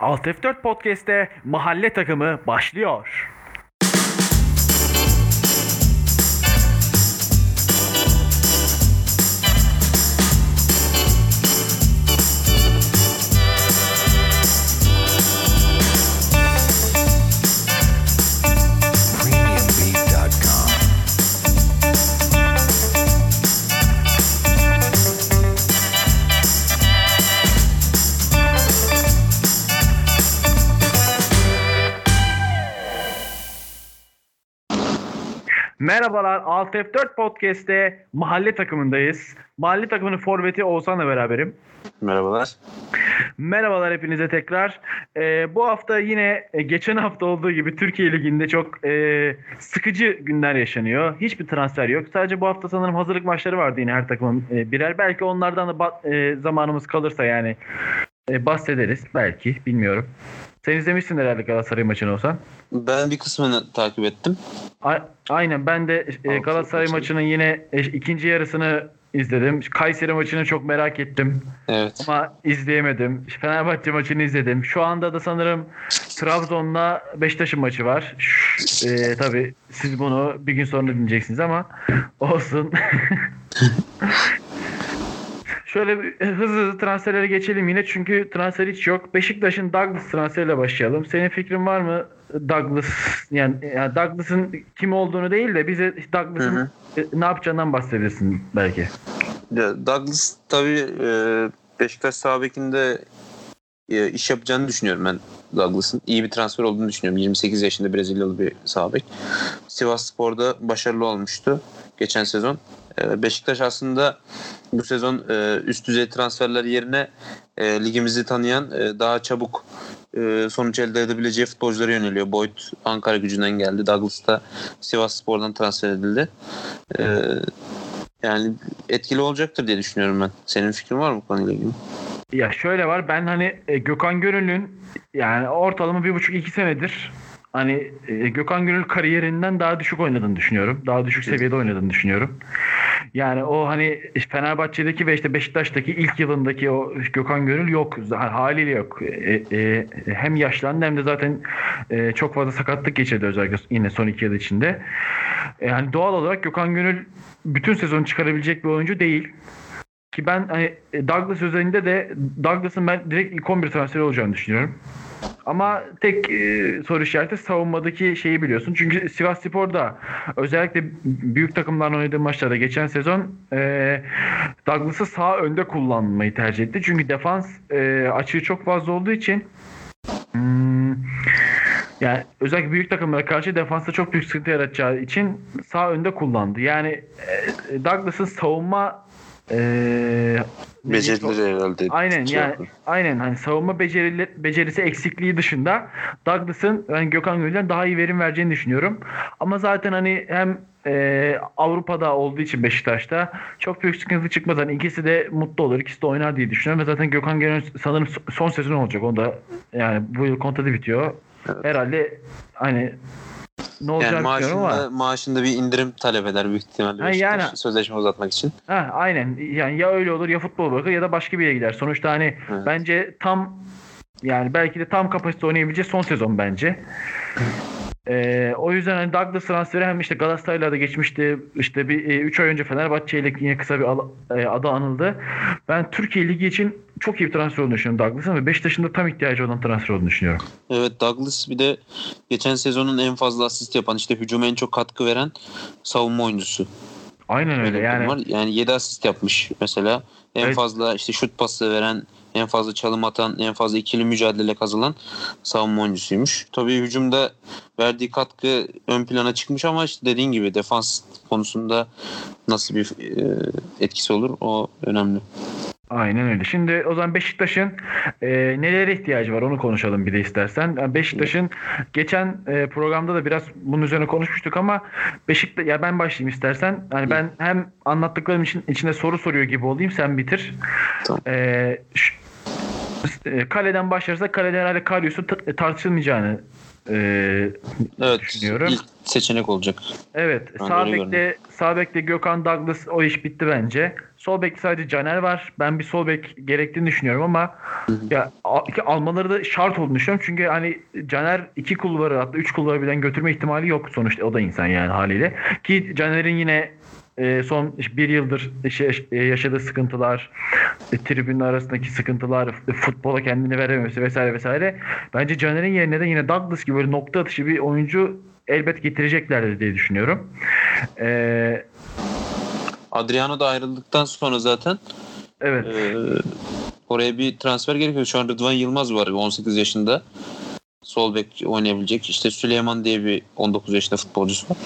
Alt F4 Podcast'te mahalle takımı başlıyor. Merhabalar Alt F4 Podcast'te mahalle takımındayız. Mahalle takımının forveti Oğuzhan'la beraberim. Merhabalar. Merhabalar hepinize tekrar. Ee, bu hafta yine e, geçen hafta olduğu gibi Türkiye Ligi'nde çok e, sıkıcı günler yaşanıyor. Hiçbir transfer yok. Sadece bu hafta sanırım hazırlık maçları vardı yine her takımın e, birer. Belki onlardan da e, zamanımız kalırsa yani e, bahsederiz. Belki bilmiyorum. Sen izlemişsin herhalde Galatasaray maçını olsan. Ben bir kısmını takip ettim. A- Aynen ben de e, Galatasaray maçı. maçının yine e, ikinci yarısını izledim. Kayseri maçını çok merak ettim Evet. ama izleyemedim. Fenerbahçe maçını izledim. Şu anda da sanırım Trabzon'la Beşiktaş'ın maçı var. Ş- E, tabii siz bunu bir gün sonra dinleyeceksiniz ama olsun. Şöyle bir hızlı hızlı transferlere geçelim yine çünkü transfer hiç yok. Beşiktaş'ın Douglas transferiyle başlayalım. Senin fikrin var mı Douglas yani, yani Douglas'ın kim olduğunu değil de bize Douglas'ın Hı e, ne yapacağından bahsedebilirsin belki. Ya Douglas tabii e, Beşiktaş sağ bekinde e, iş yapacağını düşünüyorum ben Douglas'ın. İyi bir transfer olduğunu düşünüyorum. 28 yaşında Brezilyalı bir sağ bek. Sivas Spor'da başarılı olmuştu geçen sezon. E, Beşiktaş aslında bu sezon e, üst düzey transferler yerine e, ligimizi tanıyan daha çabuk sonuç elde edebileceği futbolculara yöneliyor. Boyd Ankara gücünden geldi. Douglas da Sivas Spor'dan transfer edildi. Yani etkili olacaktır diye düşünüyorum ben. Senin fikrin var mı bu konuyla ilgili? Ya şöyle var ben hani Gökhan Gönül'ün yani ortalama bir buçuk iki senedir hani e, Gökhan Gönül kariyerinden daha düşük oynadığını düşünüyorum. Daha düşük seviyede oynadığını düşünüyorum. Yani o hani Fenerbahçe'deki ve işte Beşiktaş'taki ilk yılındaki o Gökhan Gönül yok. Haliyle yok. E, e, hem yaşlandı hem de zaten e, çok fazla sakatlık geçirdi özellikle yine son iki yıl içinde. E, Yani doğal olarak Gökhan Gönül bütün sezonu çıkarabilecek bir oyuncu değil. Ki ben hani e, Douglas özelinde de Douglas'ın ben direkt ilk 11 transferi olacağını düşünüyorum. Ama tek e, soru işareti savunmadaki şeyi biliyorsun. Çünkü Sivas Spor'da özellikle büyük takımlarla oynadığı maçlarda geçen sezon e, Douglas'ı sağ önde kullanmayı tercih etti. Çünkü defans e, açığı çok fazla olduğu için hmm, yani özellikle büyük takımlara karşı defansta çok büyük sıkıntı yaratacağı için sağ önde kullandı. Yani e, Douglas'ın savunma e, Becerileri herhalde. Aynen şey yani aynen hani savunma becerili, becerisi eksikliği dışında Douglas'ın yani Gökhan Gönül'den daha iyi verim vereceğini düşünüyorum. Ama zaten hani hem e, Avrupa'da olduğu için Beşiktaş'ta çok büyük sıkıntı çıkmaz. Hani ikisi de mutlu olur, ikisi de oynar diye düşünüyorum. Ve zaten Gökhan Gönül sanırım son sezon olacak. O da yani bu yıl kontratı bitiyor. Evet. Herhalde hani ne olacak Yani bilmiyorum ama. maaşında, maaşında bir indirim talep eder büyük ihtimalle Ha, yani- sözleşme uzatmak için. Ha, aynen. Yani ya öyle olur ya futbol bırakır ya da başka bir yere gider. Sonuçta hani Evet. bence tam yani belki de tam kapasite oynayabileceği son sezon bence. Ee, o yüzden hani Douglas transferi hem işte Galatasaray'la da geçmişti. İşte bir 3 ay önce Fenerbahçe ile yine kısa bir al- e, adı anıldı. Ben Türkiye Ligi için çok iyi bir transfer olduğunu düşünüyorum Douglas'ın ve Beşiktaş'ın da tam ihtiyacı olan transfer olduğunu düşünüyorum. Evet Douglas bir de geçen sezonun en fazla asist yapan işte hücuma en çok katkı veren savunma oyuncusu. Aynen öyle Öyle yani. var. Yani 7 asist yapmış mesela. En Evet. fazla işte şut pası veren, en fazla çalım atan, en fazla ikili mücadele kazılan savunma oyuncusuymuş. Tabii hücumda verdiği katkı ön plana çıkmış ama işte dediğin gibi defans konusunda nasıl bir e, etkisi olur o önemli. Aynen öyle. Şimdi o zaman Beşiktaş'ın e, nelere ihtiyacı var onu konuşalım bir de istersen. Beşiktaş'ın geçen e, programda da biraz bunun üzerine konuşmuştuk ama Beşiktaş ya ben başlayayım istersen. Yani ben hem anlattıklarım için içinde soru soruyor gibi olayım sen bitir. Tamam. E, ş- e, kaleden başlarsa kaleden herhalde Karius'u t- tartışılmayacağını e, Evet. düşünüyorum. ilk seçenek olacak. Evet. Ben Sağ bekte, sağ bekte Gökhan Douglas o iş bitti bence. Sol bekte sadece Caner var. Ben bir sol bek gerektiğini düşünüyorum ama ya a- iki almaları da şart olduğunu düşünüyorum. Çünkü hani Caner iki kulvarı hatta üç kulvarı birden götürme ihtimali yok sonuçta. O da insan yani haliyle. Ki Caner'in yine e, son bir yıldır e, yaşadığı sıkıntılar, e, tribünün arasındaki sıkıntılar, e, futbola kendini verememesi vesaire vesaire. Bence Caner'in yerine de yine Douglas gibi böyle nokta atışı bir oyuncu elbet getireceklerdir diye düşünüyorum. Ee, Adriano da ayrıldıktan sonra zaten evet. e, oraya bir transfer gerekiyor. Şu an Rıdvan Yılmaz var 18 yaşında. Sol bek oynayabilecek. İşte Süleyman diye bir 19 yaşında futbolcusu var.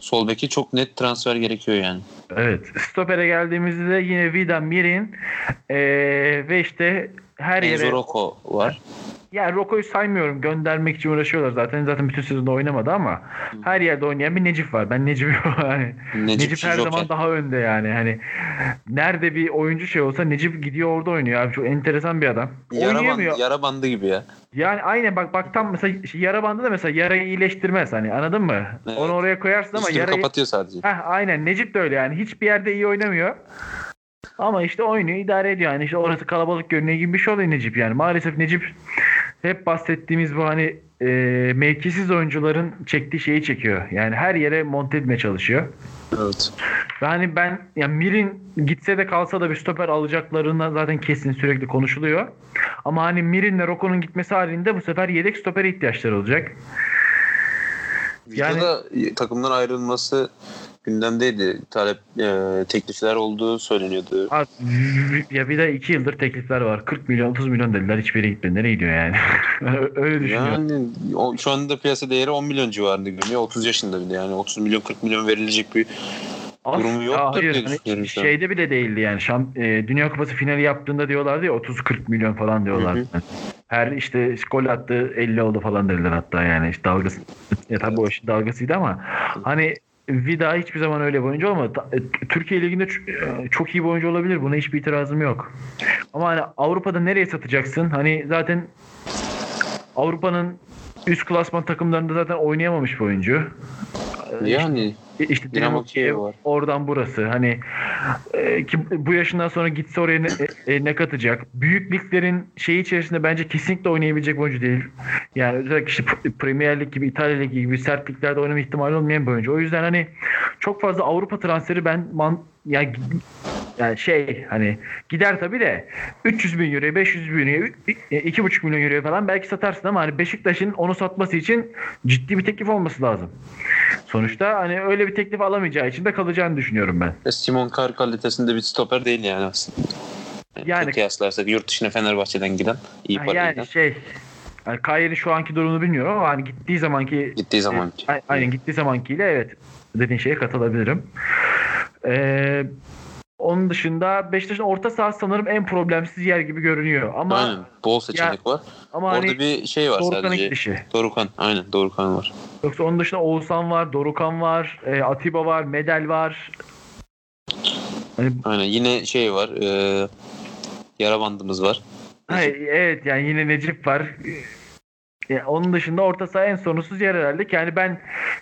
Sol beki çok net transfer gerekiyor yani. Evet. Stoper'e geldiğimizde de yine Vida, Mirin ee, ve işte her Enzo yere Rocco var. Yani Roko'yu saymıyorum. Göndermek için uğraşıyorlar zaten. Zaten bütün sezonda oynamadı ama her yerde oynayan bir Necip var. Ben Necip'i yani Necip, Necip her Joker. zaman daha önde yani. Hani nerede bir oyuncu şey olsa Necip gidiyor orada oynuyor abi. Çok enteresan bir adam. Yara, Oynayamıyor. bandı, yara bandı gibi ya. Yani aynen bak bak tam mesela yara bandı da mesela yarayı iyileştirmez hani anladın mı? Evet. Onu oraya koyarsın ama Üstünü yarayı kapatıyor sadece. Heh, aynen Necip de öyle yani. Hiçbir yerde iyi oynamıyor. Ama işte oynuyor, idare ediyor. Yani işte orası kalabalık görünüyor gibi bir şey oluyor Necip yani. Maalesef Necip hep bahsettiğimiz bu hani e, mevkisiz oyuncuların çektiği şeyi çekiyor. Yani her yere monte etmeye çalışıyor. Evet. Ve hani ben yani Mirin gitse de kalsa da bir stoper alacaklarından zaten kesin sürekli konuşuluyor. Ama hani Mirin'le Roko'nun gitmesi halinde bu sefer yedek stopere ihtiyaçları olacak. Yani- Videoda takımdan ayrılması gündemdeydi. Talep e, teklifler olduğu söyleniyordu. Abi, ya bir de iki yıldır teklifler var. 40 milyon 30 milyon dediler. Hiçbir yere gitmedi. Nereye gidiyor yani? Öyle düşünüyorum. Yani o, şu anda piyasa değeri 10 milyon civarında görünüyor. 30 yaşında bir de yani 30 milyon 40 milyon verilecek bir durumu Aslında yoktur hayır, diye hani şeyde bile değildi yani. Şamp e, Dünya Kupası finali yaptığında diyorlardı ya 30-40 milyon falan diyorlardı. Her işte gol attı 50 oldu falan dediler hatta yani. İşte dalgası ya tabii o işin dalgasıydı ama hani Vida hiçbir zaman öyle bir oyuncu olmadı. E, Türkiye Ligi'nde e, çok iyi bir oyuncu olabilir. Buna hiçbir itirazım yok. Ama hani Avrupa'da nereye satacaksın? Hani zaten Avrupa'nın üst klasman takımlarında zaten oynayamamış bir oyuncu. E, Yani işte Dinamo Dinamo Kiev var. oradan burası. Hani e, ki bu yaşından sonra gitse oraya ne, e, ne katacak? Büyük liglerin şeyi içerisinde bence kesinlikle oynayabilecek oyuncu değil. Yani özellikle işte Premier Lig gibi, İtalya Ligi gibi sert liglerde oynama ihtimali olmayan bir oyuncu. O yüzden hani çok fazla Avrupa transferi ben man, yani, yani şey hani gider tabii de 300 bin euroya 500 bin euroya 2,5 milyon euroya falan belki satarsın ama hani Beşiktaş'ın onu satması için ciddi bir teklif olması lazım. Sonuçta hani öyle bir teklif alamayacağı için de kalacağını düşünüyorum ben. Simon Kar kalitesinde bir stoper değil yani aslında. Yani, Yani- kıyaslarsak yurt dışına Fenerbahçe'den giden iyi parayla yani şey yani Kayer'in şu anki durumunu bilmiyorum ama hani gittiği zamanki gittiği zaman. A- aynen gittiği zamankiyle evet dediğin şeye katılabilirim. Ee, onun dışında Beşiktaş'ın orta sahası sanırım en problemsiz yer gibi görünüyor. Ama Aynen. Bol seçenek var. ama Orada hani bir şey var Dorukhan'ın sadece. gidişi. Dorukan. Aynen Dorukan var. Yoksa onun dışında Oğuzhan var, Dorukan var, e, Atiba var, Medel var. Hani, Aynen. Yine şey var. E, yara bandımız var. hayır, evet yani yine Necip var. E, onun dışında orta saha en sorunsuz yer herhalde. Yani ben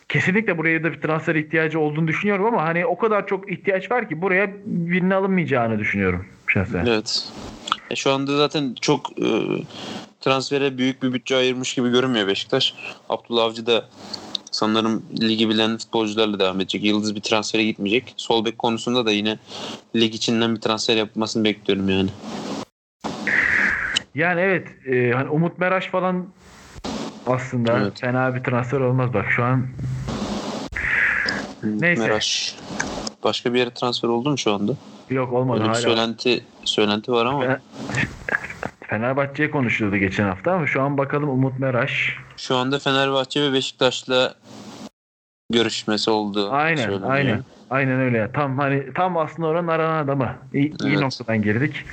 kesinlikle buraya da bir transfer ihtiyacı olduğunu düşünüyorum ama hani o kadar çok ihtiyaç var ki buraya birinin alınmayacağını düşünüyorum şahsen. Evet. E, şu anda zaten çok e, transfere büyük bir bütçe ayırmış gibi görünmüyor Beşiktaş. Abdullah Avcı da sanırım ligi bilen futbolcularla devam edecek. Yıldız bir transfere gitmeyecek. Sol bek konusunda da yine lig içinden bir transfer yapmasını bekliyorum yani. Yani evet e, hani Umut Meraş falan aslında Evet. fena bir transfer olmaz bak şu an. Neyse. Meraş. Başka bir yere transfer oldu mu şu anda? Yok olmadı Öyle hala. söylenti söylenti var ama Fenerbahçe'ye konuşuldu geçen hafta ama şu an bakalım Umut Meraş. şu anda Fenerbahçe ve Beşiktaş'la görüşmesi oldu. Aynen söyleniyor. aynen. Aynen öyle. ya. Tam hani tam aslında oranın aranan adamı. İyi, iyi Evet. noktadan girdik.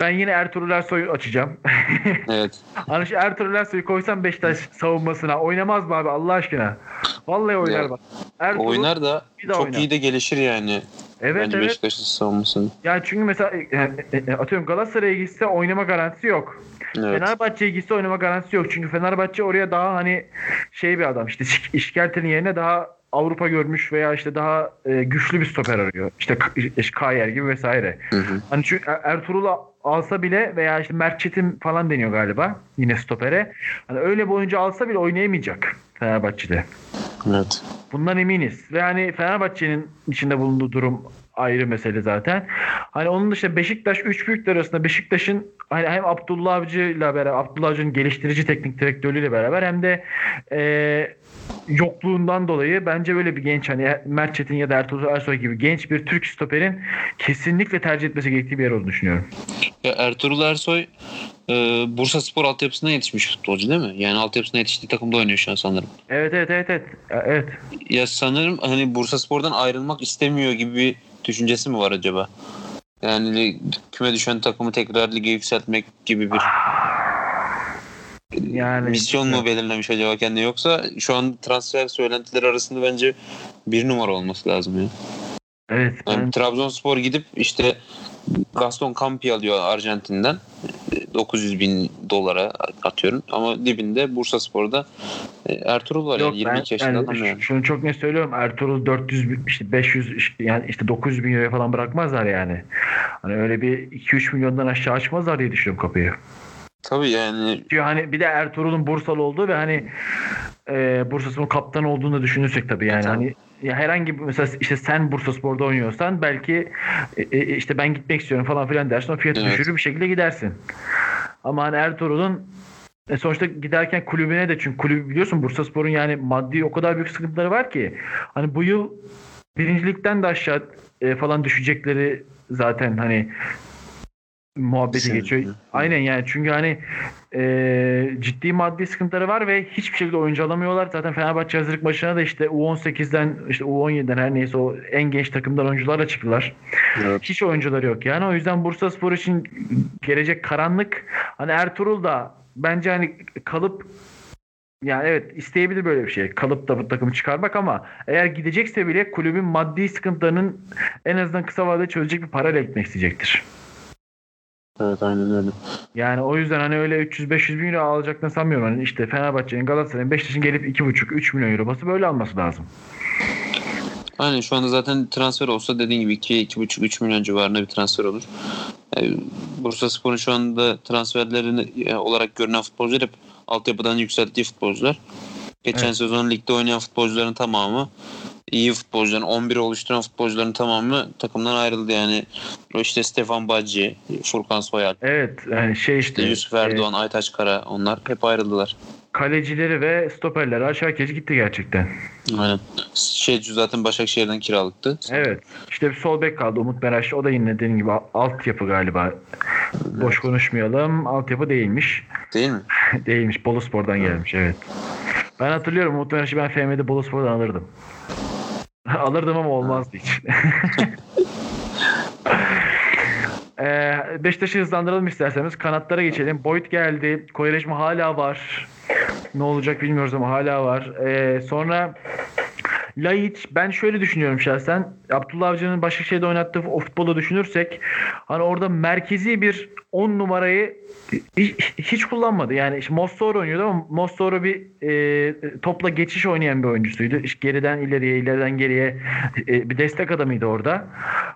Ben yine Ertuğrul Ersoy'u açacağım. Evet. hani şu Ertuğrul Ersoy'u koysam Beşiktaş savunmasına oynamaz mı abi Allah aşkına? Vallahi oynar Ya, bak. Ertuğrul Oynar da çok oynar. iyi de gelişir yani. Evet Bence evet. Beşiktaş'ın savunmasını. Yani çünkü mesela e, e, atıyorum Galatasaray'a gitse oynama garantisi yok. Evet. Fenerbahçe'ye gitse oynama garantisi yok. Çünkü Fenerbahçe oraya daha hani şey bir adam işte İş- İşkelte'nin yerine daha Avrupa görmüş veya işte daha e, güçlü bir stoper arıyor. İşte Kayer gibi vesaire. Hı hı. Hani çünkü Er- Ertuğrul'u alsa bile veya işte Mert Çetin falan deniyor galiba yine stopere. Hani öyle bir oyuncu alsa bile oynayamayacak Fenerbahçe'de. Evet. Bundan eminiz. Ve hani Fenerbahçe'nin içinde bulunduğu durum ayrı mesele zaten. Hani onun dışında Beşiktaş üç büyükler arasında Beşiktaş'ın hani hem Abdullah Avcı ile beraber Abdullah Avcı'nın geliştirici teknik direktörlüğüyle beraber hem de e, yokluğundan dolayı bence böyle bir genç hani Mert Çetin ya da Ertuğrul Ersoy gibi genç bir Türk stoperin kesinlikle tercih etmesi gerektiği bir yer olduğunu düşünüyorum. Ya Ertuğrul Ersoy e, Bursa Spor altyapısına yetişmiş futbolcu değil mi? Yani altyapısına yetiştiği takımda oynuyor şu an sanırım. Evet evet evet evet. Evet. Ya sanırım hani Bursa Spor'dan ayrılmak istemiyor gibi bir düşüncesi mi var acaba? Yani küme düşen takımı tekrar lige yükseltmek gibi bir Yani misyon mu belirlemiş acaba kendine yoksa şu an transfer söylentileri arasında bence bir numara olması lazım ya. Evet. Yani ben- Trabzonspor gidip işte Gaston Campi alıyor Arjantin'den. 900 bin dolara atıyorum. Ama dibinde Bursa Spor'da e, Ertuğrul var. Yok yani, ben 22 yaşında yani adam yani. şunu çok net söylüyorum. Ertuğrul 400 bin- işte 500 işte yani işte 900 bin euroya falan bırakmazlar yani. Hani öyle bir 2-3 milyondan aşağı açmazlar diye düşünüyorum kapıyı. Tabii yani Çünkü hani bir de Ertuğrul'un Bursalı olduğu ve hani e, Bursaspor'un kaptan olduğunu da düşünürsek tabii yani Tabii. hani ya herhangi bir mesela işte sen Bursaspor'da oynuyorsan belki e, e, işte ben gitmek istiyorum falan filan dersin o fiyatı Evet. düşürür bir şekilde gidersin. Ama hani Ertuğrul'un e, sonuçta giderken kulübüne de çünkü kulübü biliyorsun Bursaspor'un yani maddi o kadar büyük sıkıntıları var ki hani bu yıl birincilikten de aşağı e, falan düşecekleri zaten hani muhabbeti Sen- geçiyor. Hı. Aynen yani çünkü hani e, ciddi maddi sıkıntıları var ve hiçbir şekilde oyuncu alamıyorlar. Zaten Fenerbahçe hazırlık maçına da işte U18'den işte U17'den her neyse o en genç takımdan oyuncularla çıktılar. Evet. Hiç oyuncuları yok yani. O yüzden Bursa Spor için gelecek karanlık. Hani Ertuğrul da bence hani kalıp yani evet isteyebilir böyle bir şey. Kalıp da bu takımı çıkarmak ama eğer gidecekse bile kulübün maddi sıkıntılarının en azından kısa vadede çözecek bir parayla gitmek isteyecektir. Evet aynen öyle. Yani o yüzden hani öyle 300-500 bin euro alacaklarını sanmıyorum. Hani işte Fenerbahçe'nin, Galatasaray'ın, Beşiktaş'ın gelip 2,5-3 milyon euro bası böyle alması lazım. Aynen şu anda zaten transfer olsa dediğin gibi 2 2,5 3 milyon civarında bir transfer olur. Yani Bursa Spor'un şu anda transferlerini e, olarak görünen futbolcular hep altyapıdan yükselttiği futbolcular. Geçen Evet. sezon ligde oynayan futbolcuların tamamı iyi futbolcuların 11'i oluşturan futbolcuların tamamı takımdan ayrıldı yani. İşte Stefan Bacci, Furkan Soyal, Evet yani şey işte, Yusuf e, Erdoğan, Aytaç Kara onlar hep ayrıldılar. kalecileri ve stoperleri aşağı kez gitti gerçekten. Aynen. Şey zaten Başakşehir'den kiralıktı. Evet. İşte bir sol bek kaldı Umut Meraş. O da yine dediğim gibi altyapı galiba. Boş konuşmayalım. Altyapı değilmiş. Değil mi? değilmiş. Boluspor'dan gelmiş evet. Ben hatırlıyorum Umut Meraş'ı ben FM'de Boluspor'dan alırdım. alırdım ama olmazdı hiç. Ee, Beşiktaş'ı hızlandıralım isterseniz. Kanatlara geçelim. Boyd geldi. Koyreşma hala var. Ne olacak bilmiyoruz ama hala var. Ee, sonra Laiç ben şöyle düşünüyorum şahsen. Abdullah Avcı'nın Başakşehir'de oynattığı o futbolu düşünürsek hani orada merkezi bir 10 numarayı hiç, kullanmadı. Yani işte Mossoro oynuyordu ama Mossoro bir e, topla geçiş oynayan bir oyuncusuydu. İşte geriden ileriye, ileriden geriye e, bir destek adamıydı orada.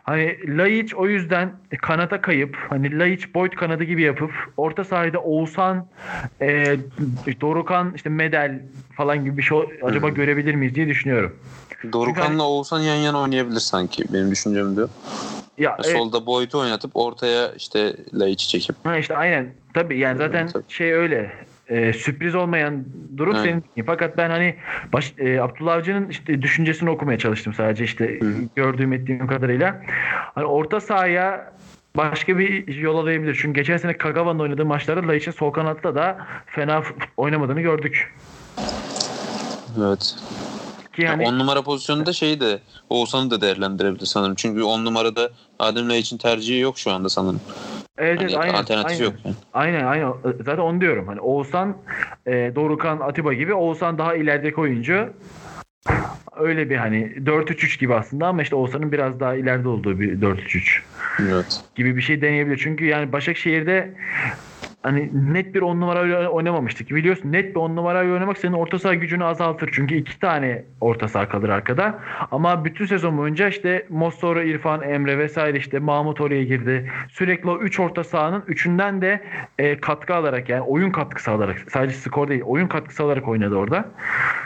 Hani Laiç o yüzden kanata kayıp hani Laiç Boyd kanadı gibi yapıp orta sahada Oğuzhan e, Dorukan işte Medel falan gibi bir şey acaba görebilir miyiz diye düşünüyorum. Dorukan'la Oğuzhan yan yana oynayabilir sanki benim düşüncem diyor. Ya evet. Solda boyutu oynatıp ortaya işte Laiç'i çekip. Ha işte aynen. Tabii yani zaten Tabii. şey öyle. e, sürpriz olmayan durum Evet. senin. Fakat ben hani baş, e, Abdullah Avcı'nın işte düşüncesini okumaya çalıştım sadece işte Hı. gördüğüm ettiğim kadarıyla. Hani orta sahaya başka bir yol alabilir. Çünkü geçen sene Kagawa'nın oynadığı maçlarda Laiç'in sol kanatta da fena oynamadığını gördük. Evet. Ki hani 10 numara pozisyonunda şeyi de Oğuzhan'ı da değerlendirebilir sanırım. Çünkü 10 numarada Adem Laiç'in tercihi yok şu anda sanırım. evet, Hani aynen. alternatif aynen. yok yani. Aynen aynen. Zaten onu diyorum. Hani Oğuzhan, e, Dorukan, Atiba gibi Oğuzhan daha ilerideki oyuncu. Öyle bir hani 4-3-3 gibi aslında ama işte Oğuzhan'ın biraz daha ileride olduğu bir 4-3-3 Evet. gibi bir şey deneyebilir. Çünkü yani Başakşehir'de hani net bir on numara oynamamıştık. Biliyorsun net bir on numarayla oynamak senin orta saha gücünü azaltır. Çünkü iki tane orta saha kalır arkada. Ama bütün sezon boyunca işte Mostoro, İrfan, Emre vesaire işte Mahmut oraya girdi. Sürekli o üç orta sahanın üçünden de e, katkı alarak yani oyun katkısı alarak sadece skor değil oyun katkısı alarak oynadı orada.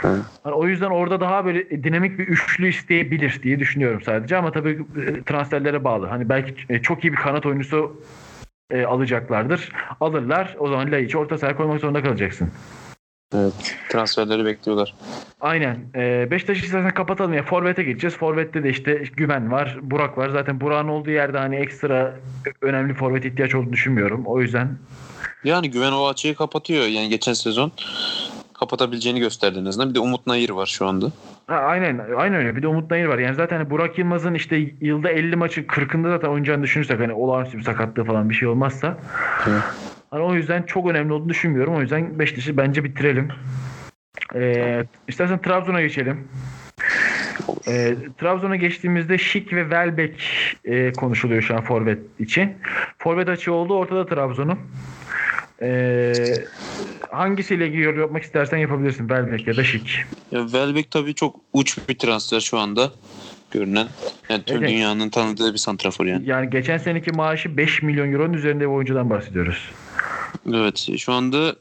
Yani o yüzden orada daha böyle dinamik bir üçlü isteyebilir diye düşünüyorum sadece ama tabii e, transferlere bağlı. Hani belki e, çok iyi bir kanat oyuncusu e, alacaklardır. Alırlar. O zaman Laiç'i orta sahaya koymak zorunda kalacaksın. Evet. Transferleri bekliyorlar. Aynen. E, Beşiktaş'ı istersen kapatalım ya. Forvet'e geçeceğiz. Forvet'te de işte Güven var. Burak var. Zaten Burak'ın olduğu yerde hani ekstra önemli forvet ihtiyaç olduğunu düşünmüyorum. O yüzden Yani güven o açığı kapatıyor. Yani geçen sezon kapatabileceğini gösterdi en azından. Bir de Umut Nayır var şu anda. Ha, aynen aynen öyle. Bir de Umut Nayır var. Yani zaten hani Burak Yılmaz'ın işte yılda 50 maçı 40'ında zaten oynayacağını düşünürsek hani olağanüstü bir sakatlığı falan bir şey olmazsa. Evet. Hani o yüzden çok önemli olduğunu düşünmüyorum. O yüzden Beşiktaş'ı bence bitirelim. Ee, istersen Trabzon'a geçelim. Ee, Trabzon'a geçtiğimizde Şik ve Welbeck e, konuşuluyor şu an forvet için. Forvet açığı oldu ortada Trabzon'un. Ee, hangisiyle ilgili yorum yapmak istersen yapabilirsin. Welbeck ya da Şik. Ya Welbeck tabii çok uç bir transfer şu anda görünen. Yani tüm Evet. dünyanın tanıdığı bir santrafor yani. Yani geçen seneki maaşı 5 milyon euronun üzerinde bir oyuncudan bahsediyoruz. Evet şu anda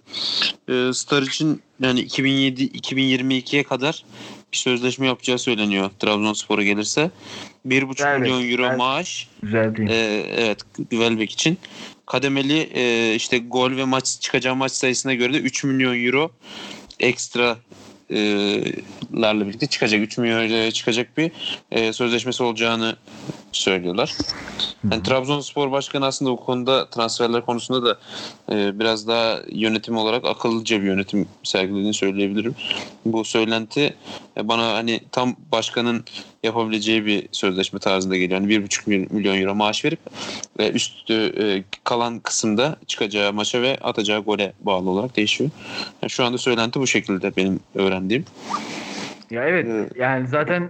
e, Star için yani 2007-2022'ye kadar bir sözleşme yapacağı söyleniyor Trabzonspor'a gelirse. 1,5 Evet, milyon euro maaş Güzel değil. e, evet Welbeck için. Kademeli e, işte gol ve maç çıkacağı maç sayısına göre de 3 milyon euro ekstra e, larla birlikte çıkacak 3 milyon euroya çıkacak bir e, sözleşmesi olacağını söylüyorlar. Yani Trabzonspor Başkanı aslında bu konuda transferler konusunda da e, biraz daha yönetim olarak akıllıca bir yönetim sergilediğini söyleyebilirim. Bu söylenti e, bana hani tam başkanın yapabileceği bir sözleşme tarzında geliyor. Yani 1,5 mil- milyon euro maaş verip ve üstü e, kalan kısımda çıkacağı maça ve atacağı gole bağlı olarak değişiyor. Yani şu anda söylenti bu şekilde benim öğrendiğim. Ya evet Evet. yani zaten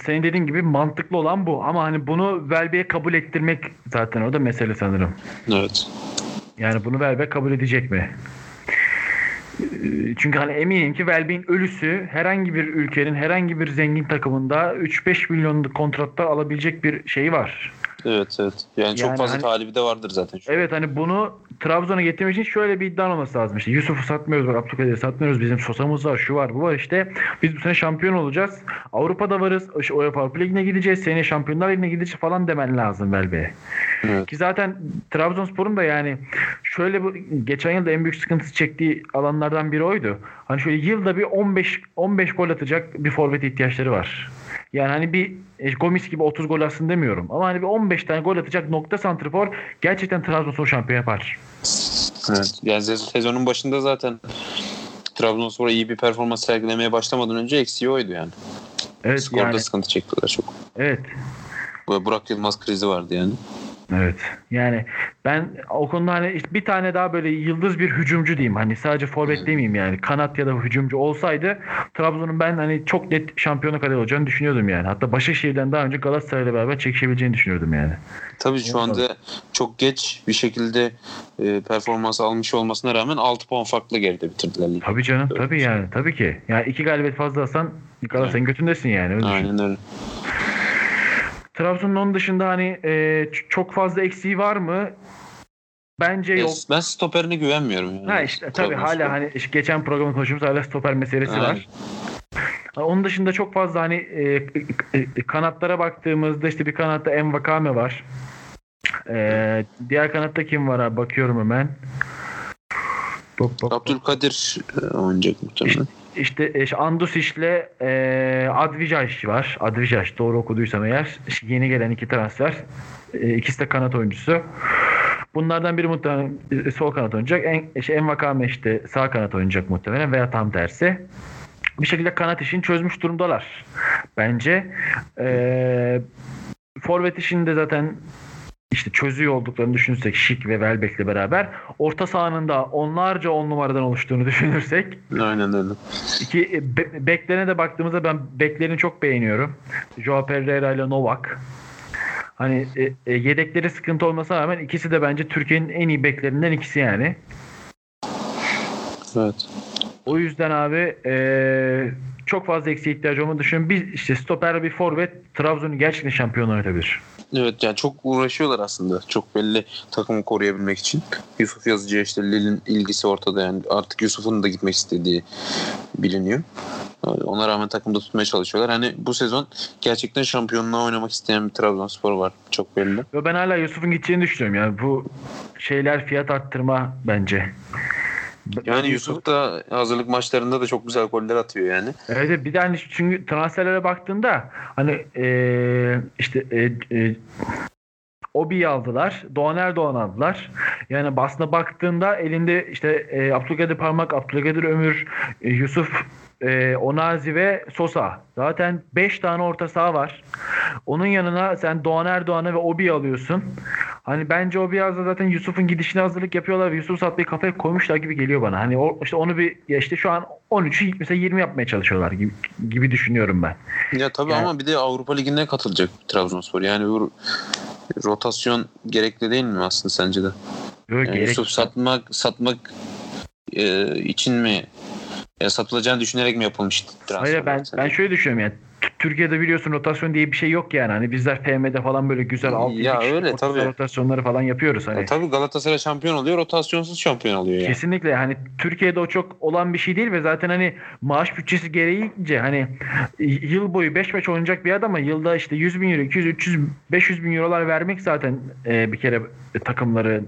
senin dediğin gibi mantıklı olan bu ama hani bunu Welbeck'e kabul ettirmek zaten o da mesele sanırım. Evet. Yani bunu Welbeck kabul edecek mi? Çünkü hani eminim ki Welbeck'in ölüsü herhangi bir ülkenin herhangi bir zengin takımında 3-5 milyonluk kontratlar alabilecek bir şey var. Evet evet. Yani, çok Yani fazla hani- talibi de vardır zaten. Şu. Evet hani bunu Trabzon'a getirmek için şöyle bir iddia olması lazım. İşte Yusuf'u satmıyoruz bak Abdülkadir'i satmıyoruz. Bizim Sosa'mız var şu var bu var işte. Biz bu sene şampiyon olacağız. Avrupa'da varız. İşte UEFA Avrupa Ligi'ne gideceğiz. Seneye Şampiyonlar Ligi'ne gideceğiz falan demen lazım Welbeck'e. Evet. Ki zaten Trabzonspor'un da yani şöyle bu geçen yılda en büyük sıkıntısı çektiği alanlardan biri oydu. Hani şöyle yılda bir 15 15 gol atacak bir forvet ihtiyaçları var. Yani hani bir e, Gomis gibi 30 gol atsın demiyorum. Ama hani bir 15 tane gol atacak nokta santrifor gerçekten Trabzonspor şampiyon yapar. Evet. Yani sez- sezonun başında zaten Trabzonspor iyi bir performans sergilemeye başlamadan önce eksiği oydu yani. Evet Skorda yani. sıkıntı çektiler çok. Evet. Böyle Burak Yılmaz krizi vardı yani. Evet. Yani ben o konuda hani bir tane daha böyle yıldız bir hücumcu diyeyim. Hani sadece forvet demeyeyim yani. Kanat ya da hücumcu olsaydı Trabzon'un ben hani çok net şampiyonluk adayı olacağını düşünüyordum yani. Hatta Başakşehir'den daha önce Galatasaray'la beraber çekişebileceğini düşünüyordum yani. Tabii şu anda çok geç bir şekilde e, performans almış olmasına rağmen 6 puan farklı geride bitirdiler ligi. Tabii canım tabii yani tabii ki. Yani iki galibiyet fazla alsan Galatasaray'ın götündesin yani. Öyle düşün. Aynen öyle. Trabzon'un onun dışında hani e, çok fazla eksiği var mı? Bence yok. Ben stoperine güvenmiyorum. Yani. Ha işte tabii Trabzonspor. hala hani geçen programda konuştuğumuz hala stoper meselesi Aynen. var. Onun dışında çok fazla hani e, e, kanatlara baktığımızda işte bir kanatta Envakame var. E, diğer kanatta kim var abi? Bakıyorum hemen. Bak, bak, bak. Abdülkadir e, oynayacak muhtemelen. İşte e, işte Andusic'le e, Advijaj var. Advijaj doğru okuduysam eğer. Yeni gelen iki transfer. E, ikisi de kanat oyuncusu. Bunlardan biri muhtemelen e, sol kanat oynayacak. En, işte Envakame işte sağ kanat oynayacak muhtemelen veya tam tersi. Bir şekilde kanat işini çözmüş durumdalar. Bence. E, forvet işini de zaten işte çözüyor olduklarını düşünürsek Şik ve Welbeck'le beraber orta sahanın da onlarca on numaradan oluştuğunu düşünürsek Aynen öyle. iki e, be- beklerine de baktığımızda ben beklerini çok beğeniyorum. Joao Pereira ile Novak. Hani e, e, yedekleri sıkıntı olmasına rağmen ikisi de bence Türkiye'nin en iyi beklerinden ikisi yani. Evet. O yüzden abi eee, çok fazla eksiğe ihtiyacı olmadığını düşünüyorum. Bir işte stoper bir forvet Trabzon'u gerçekten şampiyon oynatabilir. Evet yani çok uğraşıyorlar aslında. Çok belli takımı koruyabilmek için. Yusuf Yazıcı'ya işte Lille'in ilgisi ortada yani. Artık Yusuf'un da gitmek istediği biliniyor. Ona rağmen takımda tutmaya çalışıyorlar. Hani bu sezon gerçekten şampiyonluğa oynamak isteyen bir Trabzonspor var. Çok belli. Ben hala Yusuf'un gideceğini düşünüyorum. Yani bu şeyler fiyat arttırma bence. Yani Yusuf da hazırlık maçlarında da çok güzel goller atıyor yani. Evet bir de hani çünkü transferlere baktığında hani eee, işte eee, eee, Obi'yi aldılar. Doğan Erdoğan aldılar. Yani basına baktığında elinde işte e, Abdülkadir Parmak, Abdülkadir Ömür, e, Yusuf e, Onazi ve Sosa. Zaten 5 tane orta saha var. Onun yanına sen Doğan Erdoğan'ı ve Obi'yi alıyorsun. Hani bence o biraz da zaten Yusuf'un gidişine hazırlık yapıyorlar ve Yusuf satmayı kafaya koymuşlar gibi geliyor bana. Hani o, işte onu bir ya işte şu an 13'ü mesela 20 yapmaya çalışıyorlar gibi, gibi düşünüyorum ben. Ya tabii Yani- ama bir de Avrupa Ligi'ne katılacak Trabzonspor. Yani bu rotasyon gerekli değil mi aslında sence de? Böyle Yani gerek- Yusuf satmak satmak e, için mi ya satılacağını düşünerek mi yapılmış transfer? Hayır ben ben şöyle düşünüyorum yani Türkiye'de biliyorsun rotasyon diye bir şey yok yani. Hani bizler FM'de falan böyle güzel alt Ya öyle, tabii. rotasyonları falan yapıyoruz hani. Ya tabii Galatasaray şampiyon oluyor, rotasyonsuz şampiyon oluyor yani. Kesinlikle hani Türkiye'de o çok olan bir şey değil ve zaten hani maaş bütçesi gereğince hani yıl boyu 5 maç oynayacak bir adama yılda işte 100 bin euro, 200, 300, 500 bin eurolar vermek zaten e, bir kere takımları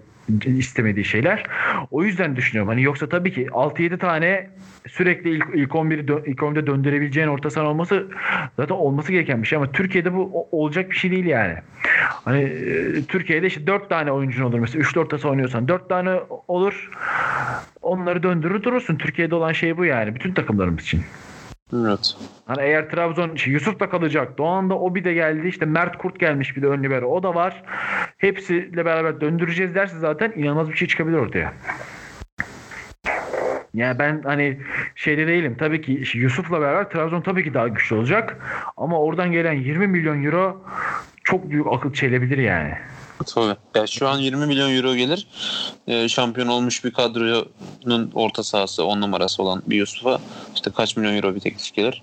istemediği şeyler. O yüzden düşünüyorum. Hani yoksa tabii ki 6-7 tane sürekli ilk, ilk 11'i dö- ilk 11'de döndürebileceğin orta saha olması zaten olması gereken bir şey ama Türkiye'de bu olacak bir şey değil yani. Hani e, Türkiye'de işte 4 tane oyuncun olur mesela 3 orta saha oynuyorsan 4 tane olur. Onları döndürür durursun. Türkiye'de olan şey bu yani bütün takımlarımız için. Evet. Hani eğer Trabzon işte Yusuf da kalacak. Doğan da Obi de geldi. İşte Mert Kurt gelmiş bir de ön libero. O da var. Hepsiyle beraber döndüreceğiz derse zaten inanılmaz bir şey çıkabilir ortaya. Yani ben hani şeyde değilim. Tabii ki işte Yusuf'la beraber Trabzon tabii ki daha güçlü olacak. Ama oradan gelen 20 milyon euro çok büyük akıl çelebilir yani. Tabii. Ya şu an 20 milyon euro gelir. Ee, şampiyon olmuş bir kadronun orta sahası 10 numarası olan bir Yusuf'a işte kaç milyon euro bir teklif gelir.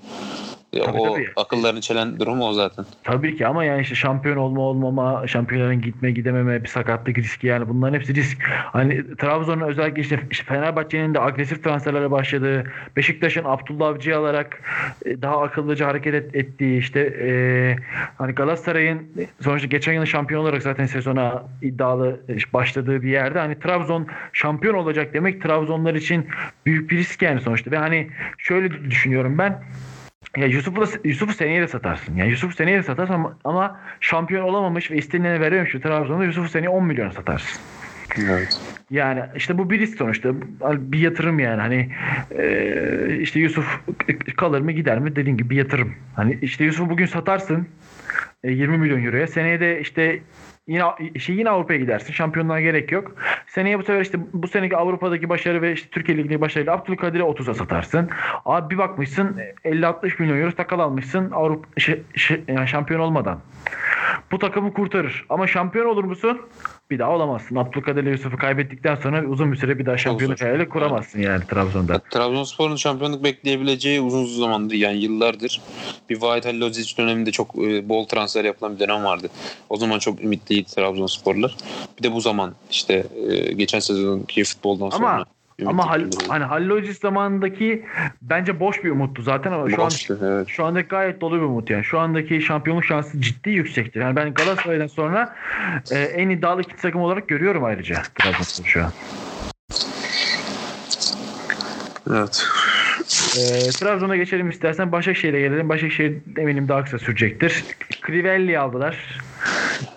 Ya Tabii, o tabii. akıllarını çelen durum o zaten. Tabii ki ama yani işte şampiyon olma olmama, şampiyonların gitme gidememe, bir sakatlık riski yani bunların hepsi risk. Hani Trabzon'un özellikle işte, işte Fenerbahçe'nin de agresif transferlere başladığı, Beşiktaş'ın Abdullah Avcı'yı alarak e, daha akıllıca hareket et- ettiği işte e, hani Galatasaray'ın sonuçta geçen yıl şampiyon olarak zaten sezona iddialı e, başladığı bir yerde hani Trabzon şampiyon olacak demek Trabzonlar için büyük bir risk yani sonuçta ve hani şöyle düşünüyorum ben ya Yusuf'u Yusuf'u seneye de satarsın. Yani Yusuf'u seneye de satarsın ama, ama şampiyon olamamış ve istenileni verememiş şu Trabzon'da Yusuf'u seneye 10 milyona satarsın. Evet. Yani işte bu bir risk sonuçta. Bir yatırım yani. Hani e, işte Yusuf kalır mı gider mi dediğin gibi bir yatırım. Hani işte Yusuf'u bugün satarsın e, 20 milyon euroya. Seneye de işte yine işte yine Avrupa'ya gidersin. Şampiyonluğa gerek yok. Seneye bu sefer işte bu seneki Avrupa'daki başarı ve işte Türkiye Ligi'ndeki başarıyla Abdülkadir'e 30'a satarsın. Abi bir bakmışsın 50-60 milyon euro takal almışsın Avrupa şey- şey- yani şampiyon olmadan. Bu takımı kurtarır. Ama şampiyon olur musun? Bir daha olamazsın. Abdülkadir Yusuf'u kaybettikten sonra uzun bir süre bir daha şampiyonluk zor. hayali kuramazsın yani Trabzon'da. Trabzonspor'un şampiyonluk bekleyebileceği uzun zamandır yani yıllardır bir Vahit Halilhodzic döneminde çok e, bol transfer yapılan bir dönem vardı. O zaman çok ümitliydi Trabzonsporlar. Bir de bu zaman işte e, geçen sezonki futboldan Ama- sonra Ama Hal, hani Hallocis zamanındaki bence boş bir umuttu zaten ama şu an evet. şu anda gayet dolu bir umut yani. Şu andaki şampiyonluk şansı ciddi yüksektir. Yani ben Galatasaray'dan sonra e, en iddialı iki takım olarak görüyorum ayrıca Trabzonspor şu an. Evet. E, Trabzon'a geçelim istersen. Başakşehir'e gelelim. Başakşehir eminim daha kısa sürecektir. Crivelli aldılar.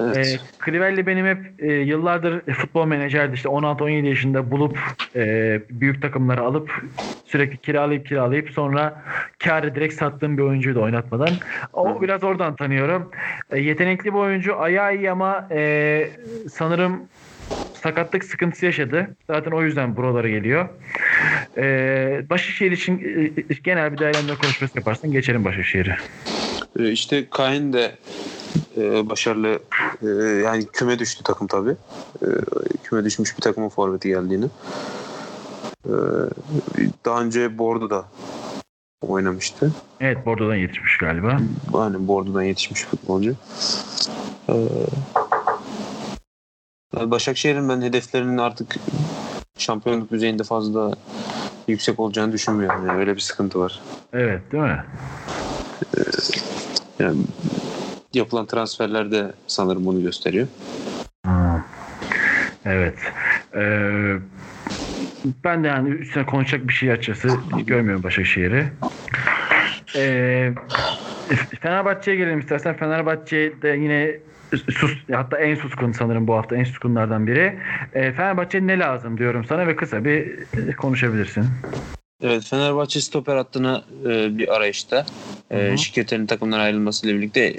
Evet. E, Crivelli benim hep e, yıllardır futbol menajerdi. İşte 16-17 yaşında bulup e, büyük takımları alıp sürekli kiralayıp kiralayıp sonra kârı direkt sattığım bir oyuncuydu oynatmadan. O biraz oradan tanıyorum. E, yetenekli bir oyuncu. Ayağı iyi ama e, sanırım sakatlık sıkıntısı yaşadı. Zaten o yüzden buralara geliyor. Ee, Başakşehir için e, genel bir değerlendirme konuşması yaparsan geçelim Başakşehir'e. Ee, işte Kain de e, başarılı e, yani küme düştü takım tabi. E, küme düşmüş bir takımın forveti geldiğini. E, daha önce Bordo'da oynamıştı. Evet Bordo'dan yetişmiş galiba. Aynen Bordo'dan yetişmiş futbolcu. E, Başakşehir'in ben hedeflerinin artık şampiyonluk düzeyinde fazla yüksek olacağını düşünmüyorum. Yani öyle bir sıkıntı var. Evet değil mi? Ee, yani yapılan transferler de sanırım bunu gösteriyor. Evet. Ee, ben de yani üstüne konuşacak bir şey açıkçası görmüyorum Başakşehir'i. Ee, Fenerbahçe'ye gelelim istersen. Fenerbahçe'de yine sus hatta en suskun sanırım bu hafta en suskunlardan biri. E, Fenerbahçe ne lazım diyorum sana ve kısa bir e, konuşabilirsin. Evet Fenerbahçe stoper hattına e, bir arayışta. E, Şirketlerin takımdan ayrılmasıyla birlikte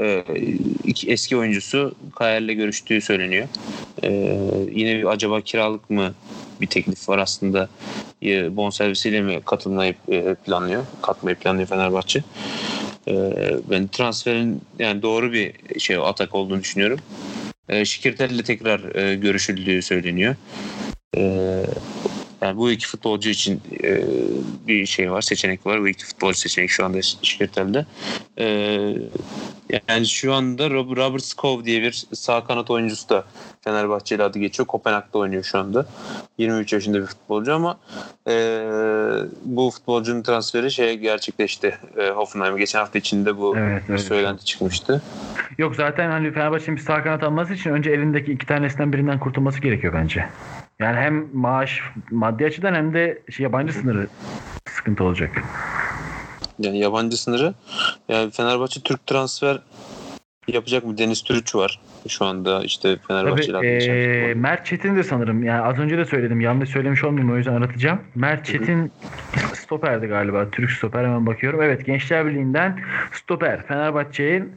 e, iki eski oyuncusu Kayer'le görüştüğü söyleniyor. E, yine bir acaba kiralık mı bir teklif var aslında e, bonservisiyle mi katılmayı e, planlıyor, katmayı planlıyor Fenerbahçe. Ee, ben transferin yani doğru bir şey atak olduğunu düşünüyorum. E, Şikirtel'le tekrar e, görüşüldüğü söyleniyor. Yani bu iki futbolcu için e, bir şey var, seçenek var. Bu iki futbolcu seçenek şu anda Şikirtel'de. E, yani şu anda Robert Skov diye bir sağ kanat oyuncusu da Fenerbahçe ile adı geçiyor. Kopenhag'da oynuyor şu anda. 23 yaşında bir futbolcu ama e, bu futbolcunun transferi şey gerçekleşti. E, Hoffenheim geçen hafta içinde bu evet, evet. söylenti çıkmıştı. Yok zaten hani Fenerbahçe'nin bir sağ kanat alması için önce elindeki iki tanesinden birinden kurtulması gerekiyor bence. Yani hem maaş maddi açıdan hem de şey, yabancı sınırı sıkıntı olacak. Yani yabancı sınırı. Yani Fenerbahçe Türk transfer yapacak mı? Deniz Türüç var. Şu anda işte Fenerbahçe Tabii, ee, Mert Çetin de sanırım. Yani az önce de söyledim. Yanlış söylemiş olmayayım o yüzden aratacağım. Mert Çetin stoperdi galiba. Türk stoper hemen bakıyorum. Evet Gençler Birliği'nden stoper. Fenerbahçe'nin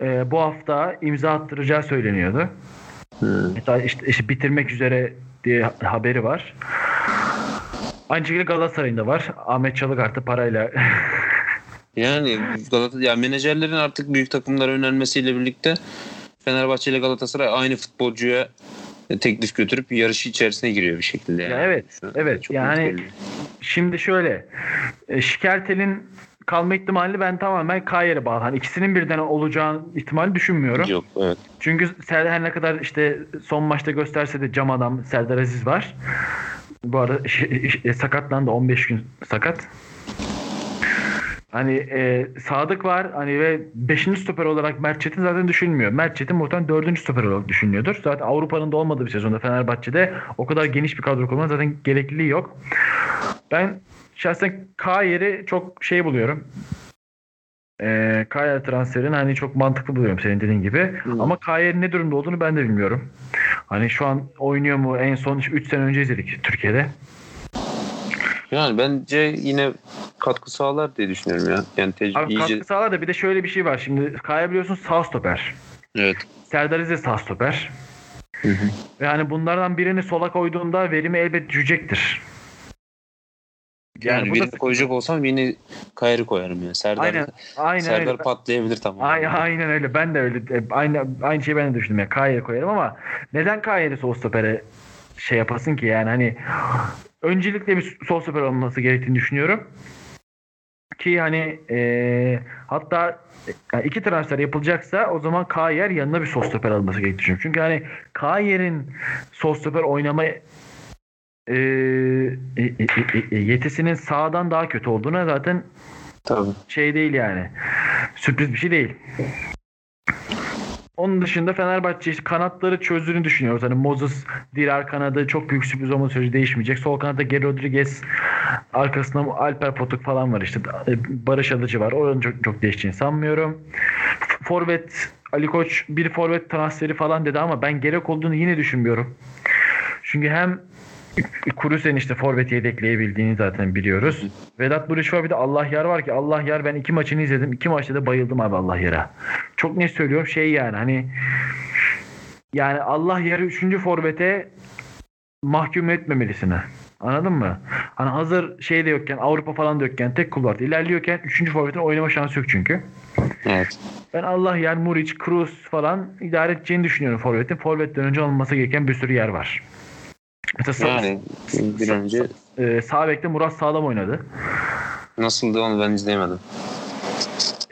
e, bu hafta imza attıracağı söyleniyordu. Hmm. İşte, işte bitirmek üzere diye haberi var. Aynı şekilde Galatasaray'ın da var. Ahmet Çalık artı parayla Yani Galatasaray yani menajerlerin artık büyük takımlara önermesiyle birlikte Fenerbahçe ile Galatasaray aynı futbolcuya teklif götürüp yarışı içerisine giriyor bir şekilde. Yani. Ya evet. evet. Çok yani şimdi şöyle e, Şikertel'in kalma ihtimali ben tamamen Kayer'e bağlı. Hani ikisinin birden olacağını ihtimali düşünmüyorum. Yok evet. Çünkü Serdar her ne kadar işte son maçta gösterse de cam adam Serdar Aziz var. Bu arada sakatlandı 15 gün sakat. Hani e, Sadık var hani ve 5. stoper olarak Mert Çetin zaten düşünülmüyor. Mert Çetin muhtemelen 4. stoper olarak düşünülüyordur. Zaten Avrupa'nın da olmadığı bir sezonda Fenerbahçe'de o kadar geniş bir kadro kurmanın zaten gerekliliği yok. Ben şahsen K yeri çok şey buluyorum. E, Kaya transferini hani çok mantıklı buluyorum senin dediğin gibi. Hmm. Ama Kaya'nın ne durumda olduğunu ben de bilmiyorum. Hani şu an oynuyor mu? En son 3 sene önce izledik Türkiye'de. Yani bence yine katkı sağlar diye düşünüyorum ya. Yani tecrübe Abi iyice... katkı sağlar da bir de şöyle bir şey var. Şimdi Kaya biliyorsun sağ stoper. Evet. Serdar Aziz sağ stoper. Hı hı. Ve hani bunlardan birini sola koyduğunda verimi elbet düşecektir. Yani, yani birini da... koyacak olsam yine Kayır'ı koyarım ya. Serdar, aynen, aynen Serdar öyle. patlayabilir tamam. Aynen, aynen öyle. Ben de öyle. Aynı aynı şeyi ben de düşündüm. Yani Kayır'ı koyarım ama neden Kayır'ı sol stopere şey yapasın ki yani hani öncelikle bir sol stoper olması gerektiğini düşünüyorum. Ki hani e, hatta yani iki transfer yapılacaksa o zaman Kayer yanına bir sol stoper alması gerektiğini düşünüyorum. Çünkü hani Kayer'in sol stoper oynama e, e, e, e, yetisinin sağdan daha kötü olduğuna zaten Tabii. şey değil yani. Sürpriz bir şey değil. Onun dışında Fenerbahçe işte kanatları çözdüğünü düşünüyoruz. Hani Moses Dirar kanadı çok büyük sürpriz olma süreci değişmeyecek. Sol kanatta Geri Rodriguez arkasında Alper Potuk falan var işte. Barış Alıcı var. Onun çok, çok değişeceğini sanmıyorum. forvet Ali Koç bir forvet transferi falan dedi ama ben gerek olduğunu yine düşünmüyorum. Çünkü hem Kurusen işte forvet yedekleyebildiğini zaten biliyoruz. Vedat Buriç var bir de Allah Yar var ki Allah Yar ben iki maçını izledim. iki maçta da bayıldım abi Allah Yar'a. Çok ne söylüyorum şey yani hani yani Allah Yar'ı üçüncü forvete mahkum etmemelisin. Anladın mı? Hani hazır şey de yokken Avrupa falan da yokken tek kulvarda ilerliyorken üçüncü forvetin oynama şansı yok çünkü. Evet. Ben Allah yer Muriç, Cruz falan idare edeceğini düşünüyorum forvetin. Forvetten önce alınması gereken bir sürü yer var. Mesela yani bir önce e, sağ bekte Murat Sağlam oynadı. Nasıldı onu ben izleyemedim.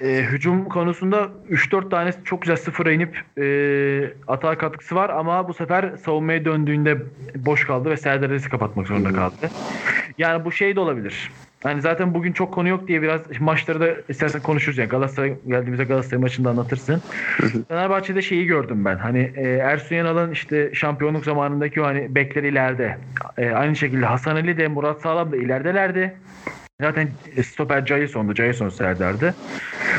E, hücum konusunda 3-4 tane çok güzel sıfıra inip e, atağa katkısı var ama bu sefer savunmaya döndüğünde boş kaldı ve Serdar Aziz'i kapatmak zorunda kaldı. Yani bu şey de olabilir. Yani zaten bugün çok konu yok diye biraz maçları da istersen konuşuruz yani Galatasaray geldiğimizde Galatasaray maçında anlatırsın. Fenerbahçe'de şeyi gördüm ben. Hani e, Ersun Yanal'ın işte şampiyonluk zamanındaki o hani bekleri ileride. E, aynı şekilde Hasan Ali de Murat Sağlam da ileridelerdi. Zaten stoper Jason'du. Jason Serdar'dı.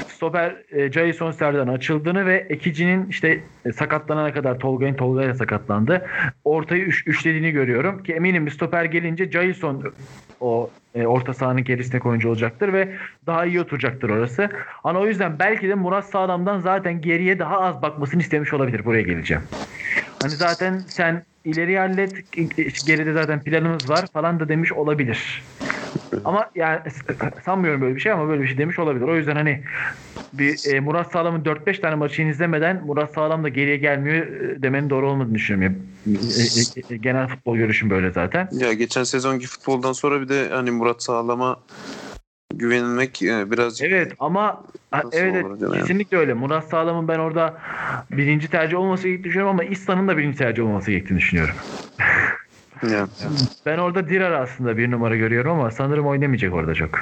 Stoper e, Jason Serdar'ın açıldığını ve ekicinin işte e, sakatlanana kadar Tolga'nın Tolga'ya sakatlandı. Ortayı üç, üçlediğini görüyorum ki eminim bir stoper gelince Jason o e, orta sahanın gerisine oyuncu olacaktır ve daha iyi oturacaktır orası. Ama o yüzden belki de Murat Sağlam'dan zaten geriye daha az bakmasını istemiş olabilir buraya geleceğim. Hani zaten sen ileri hallet geride zaten planımız var falan da demiş olabilir. Ama yani sanmıyorum böyle bir şey ama böyle bir şey demiş olabilir. O yüzden hani bir e, Murat Sağlam'ın 4-5 tane maçını izlemeden Murat Sağlam da geriye gelmiyor e, demenin doğru olmadığını düşünüyorum. Yani, e, e, genel futbol görüşüm böyle zaten. Ya geçen sezonki futboldan sonra bir de hani Murat Sağlam'a güvenilmek e, birazcık Evet ama evet, kesinlikle öyle. Murat Sağlam'ın ben orada birinci tercih olması gerektiğini düşünüyorum ama İslam'ın da birinci tercih olması gerektiğini düşünüyorum. Ya. Ben orada Dirar aslında bir numara görüyorum ama sanırım oynamayacak orada çok.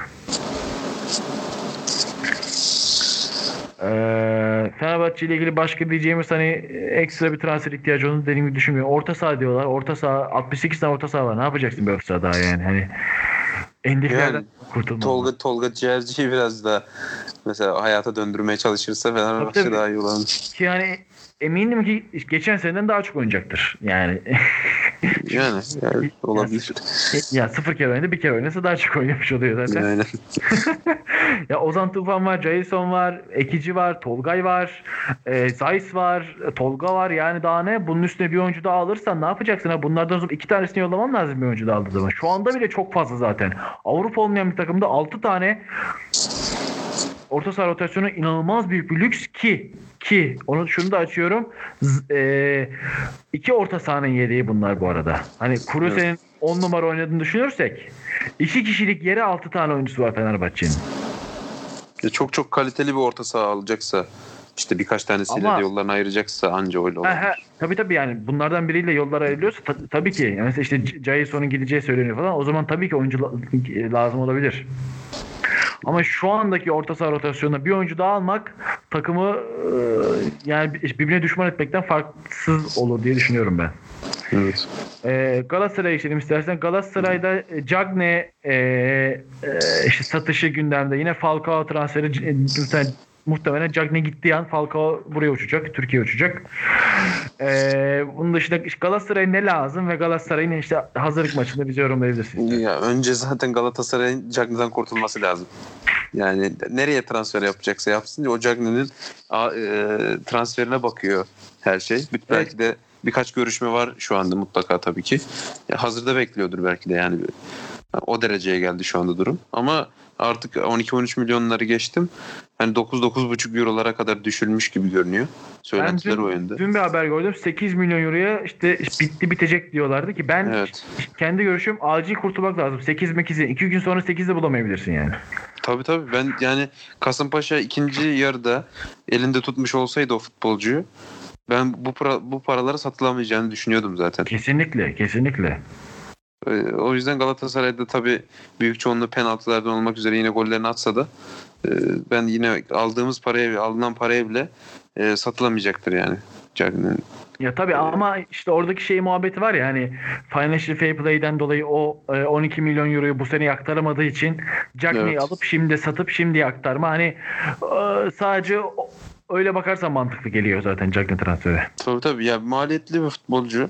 Ee, Fenerbahçe ile ilgili başka diyeceğimiz hani ekstra bir transfer ihtiyacı olduğunu dediğim gibi düşünmüyorum. Orta saha diyorlar. Orta saha 68 tane orta saha var. Ne yapacaksın bir orta saha daha yani? Hani endişelerden yani, kurtulmak. Tolga, Tolga Ciğerci'yi biraz da mesela hayata döndürmeye çalışırsa Fenerbahçe daha iyi olan. Ki yani eminim ki geçen seneden daha çok oynayacaktır. Yani yani, yani olabilir. Ya, ya sıfır kere oynadı bir kere oynasa daha çok oynamış oluyor zaten. Aynen. ya Ozan Tufan var, Jason var, Ekici var, Tolgay var, e, Zeiss var, Tolga var. Yani daha ne? Bunun üstüne bir oyuncu daha alırsan ne yapacaksın? Ha? Bunlardan sonra iki tanesini yollaman lazım bir oyuncu daha aldığı zaman. Şu anda bile çok fazla zaten. Avrupa olmayan bir takımda altı tane orta saha rotasyonu inanılmaz büyük bir lüks ki ki onu şunu da açıyorum. Z, e, iki orta sahanın yedeği bunlar bu arada. Hani Kuruse'nin evet. 10 numara oynadığını düşünürsek iki kişilik yere 6 tane oyuncusu var Fenerbahçe'nin. Çok çok kaliteli bir orta saha alacaksa işte birkaç tanesiyle Ama, de yollarını ayıracaksa anca öyle olur. tabii tabii yani bunlardan biriyle yollar ayrılıyorsa ta, tabii ki. Yani mesela işte Jason'un gideceği söyleniyor falan. O zaman tabii ki oyuncu lazım olabilir. Ama şu andaki orta saha rotasyonunda bir oyuncu daha almak takımı e, yani birbirine düşman etmekten farksız olur diye düşünüyorum ben. Evet. Ee, Galatasaray'a geçelim istersen. Galatasaray'da Cagne e, e, işte satışı gündemde. Yine Falcao transferi e, muhtemelen Cagne gittiği an Falcao buraya uçacak. Türkiye uçacak. Ee, bunun dışında Galatasaray'a ne lazım ve Galatasaray'ın işte hazırlık maçında bize yorumlayabilirsiniz. Ya önce zaten Galatasaray'ın Cagne'den kurtulması lazım. Yani nereye transfer yapacaksa yapsın. O Cagne'nin e, transferine bakıyor her şey. Belki de birkaç görüşme var şu anda mutlaka tabii ki. Ya hazırda bekliyordur belki de yani. O dereceye geldi şu anda durum. Ama artık 12-13 milyonları geçtim. Hani 9-9,5 eurolara kadar düşülmüş gibi görünüyor. Söylentiler o yönde. Dün bir haber gördüm. 8 milyon euroya işte bitti bitecek diyorlardı ki ben evet. kendi görüşüm acil kurtulmak lazım. 8 mekizi 2 gün sonra 8'de bulamayabilirsin yani. Tabii tabii. Ben yani Kasımpaşa ikinci yarıda elinde tutmuş olsaydı o futbolcuyu ben bu para, bu paraları satılamayacağını düşünüyordum zaten. Kesinlikle, kesinlikle. Ee, o yüzden Galatasaray'da tabii büyük çoğunluğu penaltılardan olmak üzere yine gollerini atsa da e, ben yine aldığımız paraya alınan paraya bile e, satılamayacaktır yani. Cagney'in ya tabii ama işte oradaki şey muhabbeti var ya hani Financial Fair Play'den dolayı o 12 milyon euroyu bu sene aktaramadığı için Cagney'i evet. alıp şimdi satıp şimdi aktarma hani sadece öyle bakarsan mantıklı geliyor zaten Cagney transferi. Tabii tabii ya maliyetli bir futbolcu.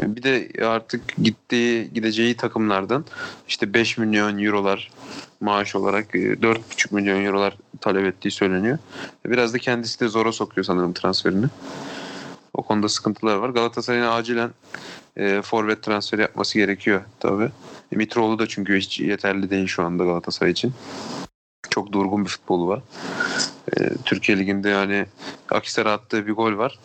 Bir de artık gittiği gideceği takımlardan işte 5 milyon eurolar maaş olarak 4,5 milyon eurolar talep ettiği söyleniyor. Biraz da kendisi de zora sokuyor sanırım transferini. O konuda sıkıntılar var. Galatasaray'ın acilen e, forvet transferi yapması gerekiyor tabii. E, Mitroğlu da çünkü hiç yeterli değil şu anda Galatasaray için. Çok durgun bir futbolu var. E, Türkiye Ligi'nde yani Akisar'a attığı bir gol var.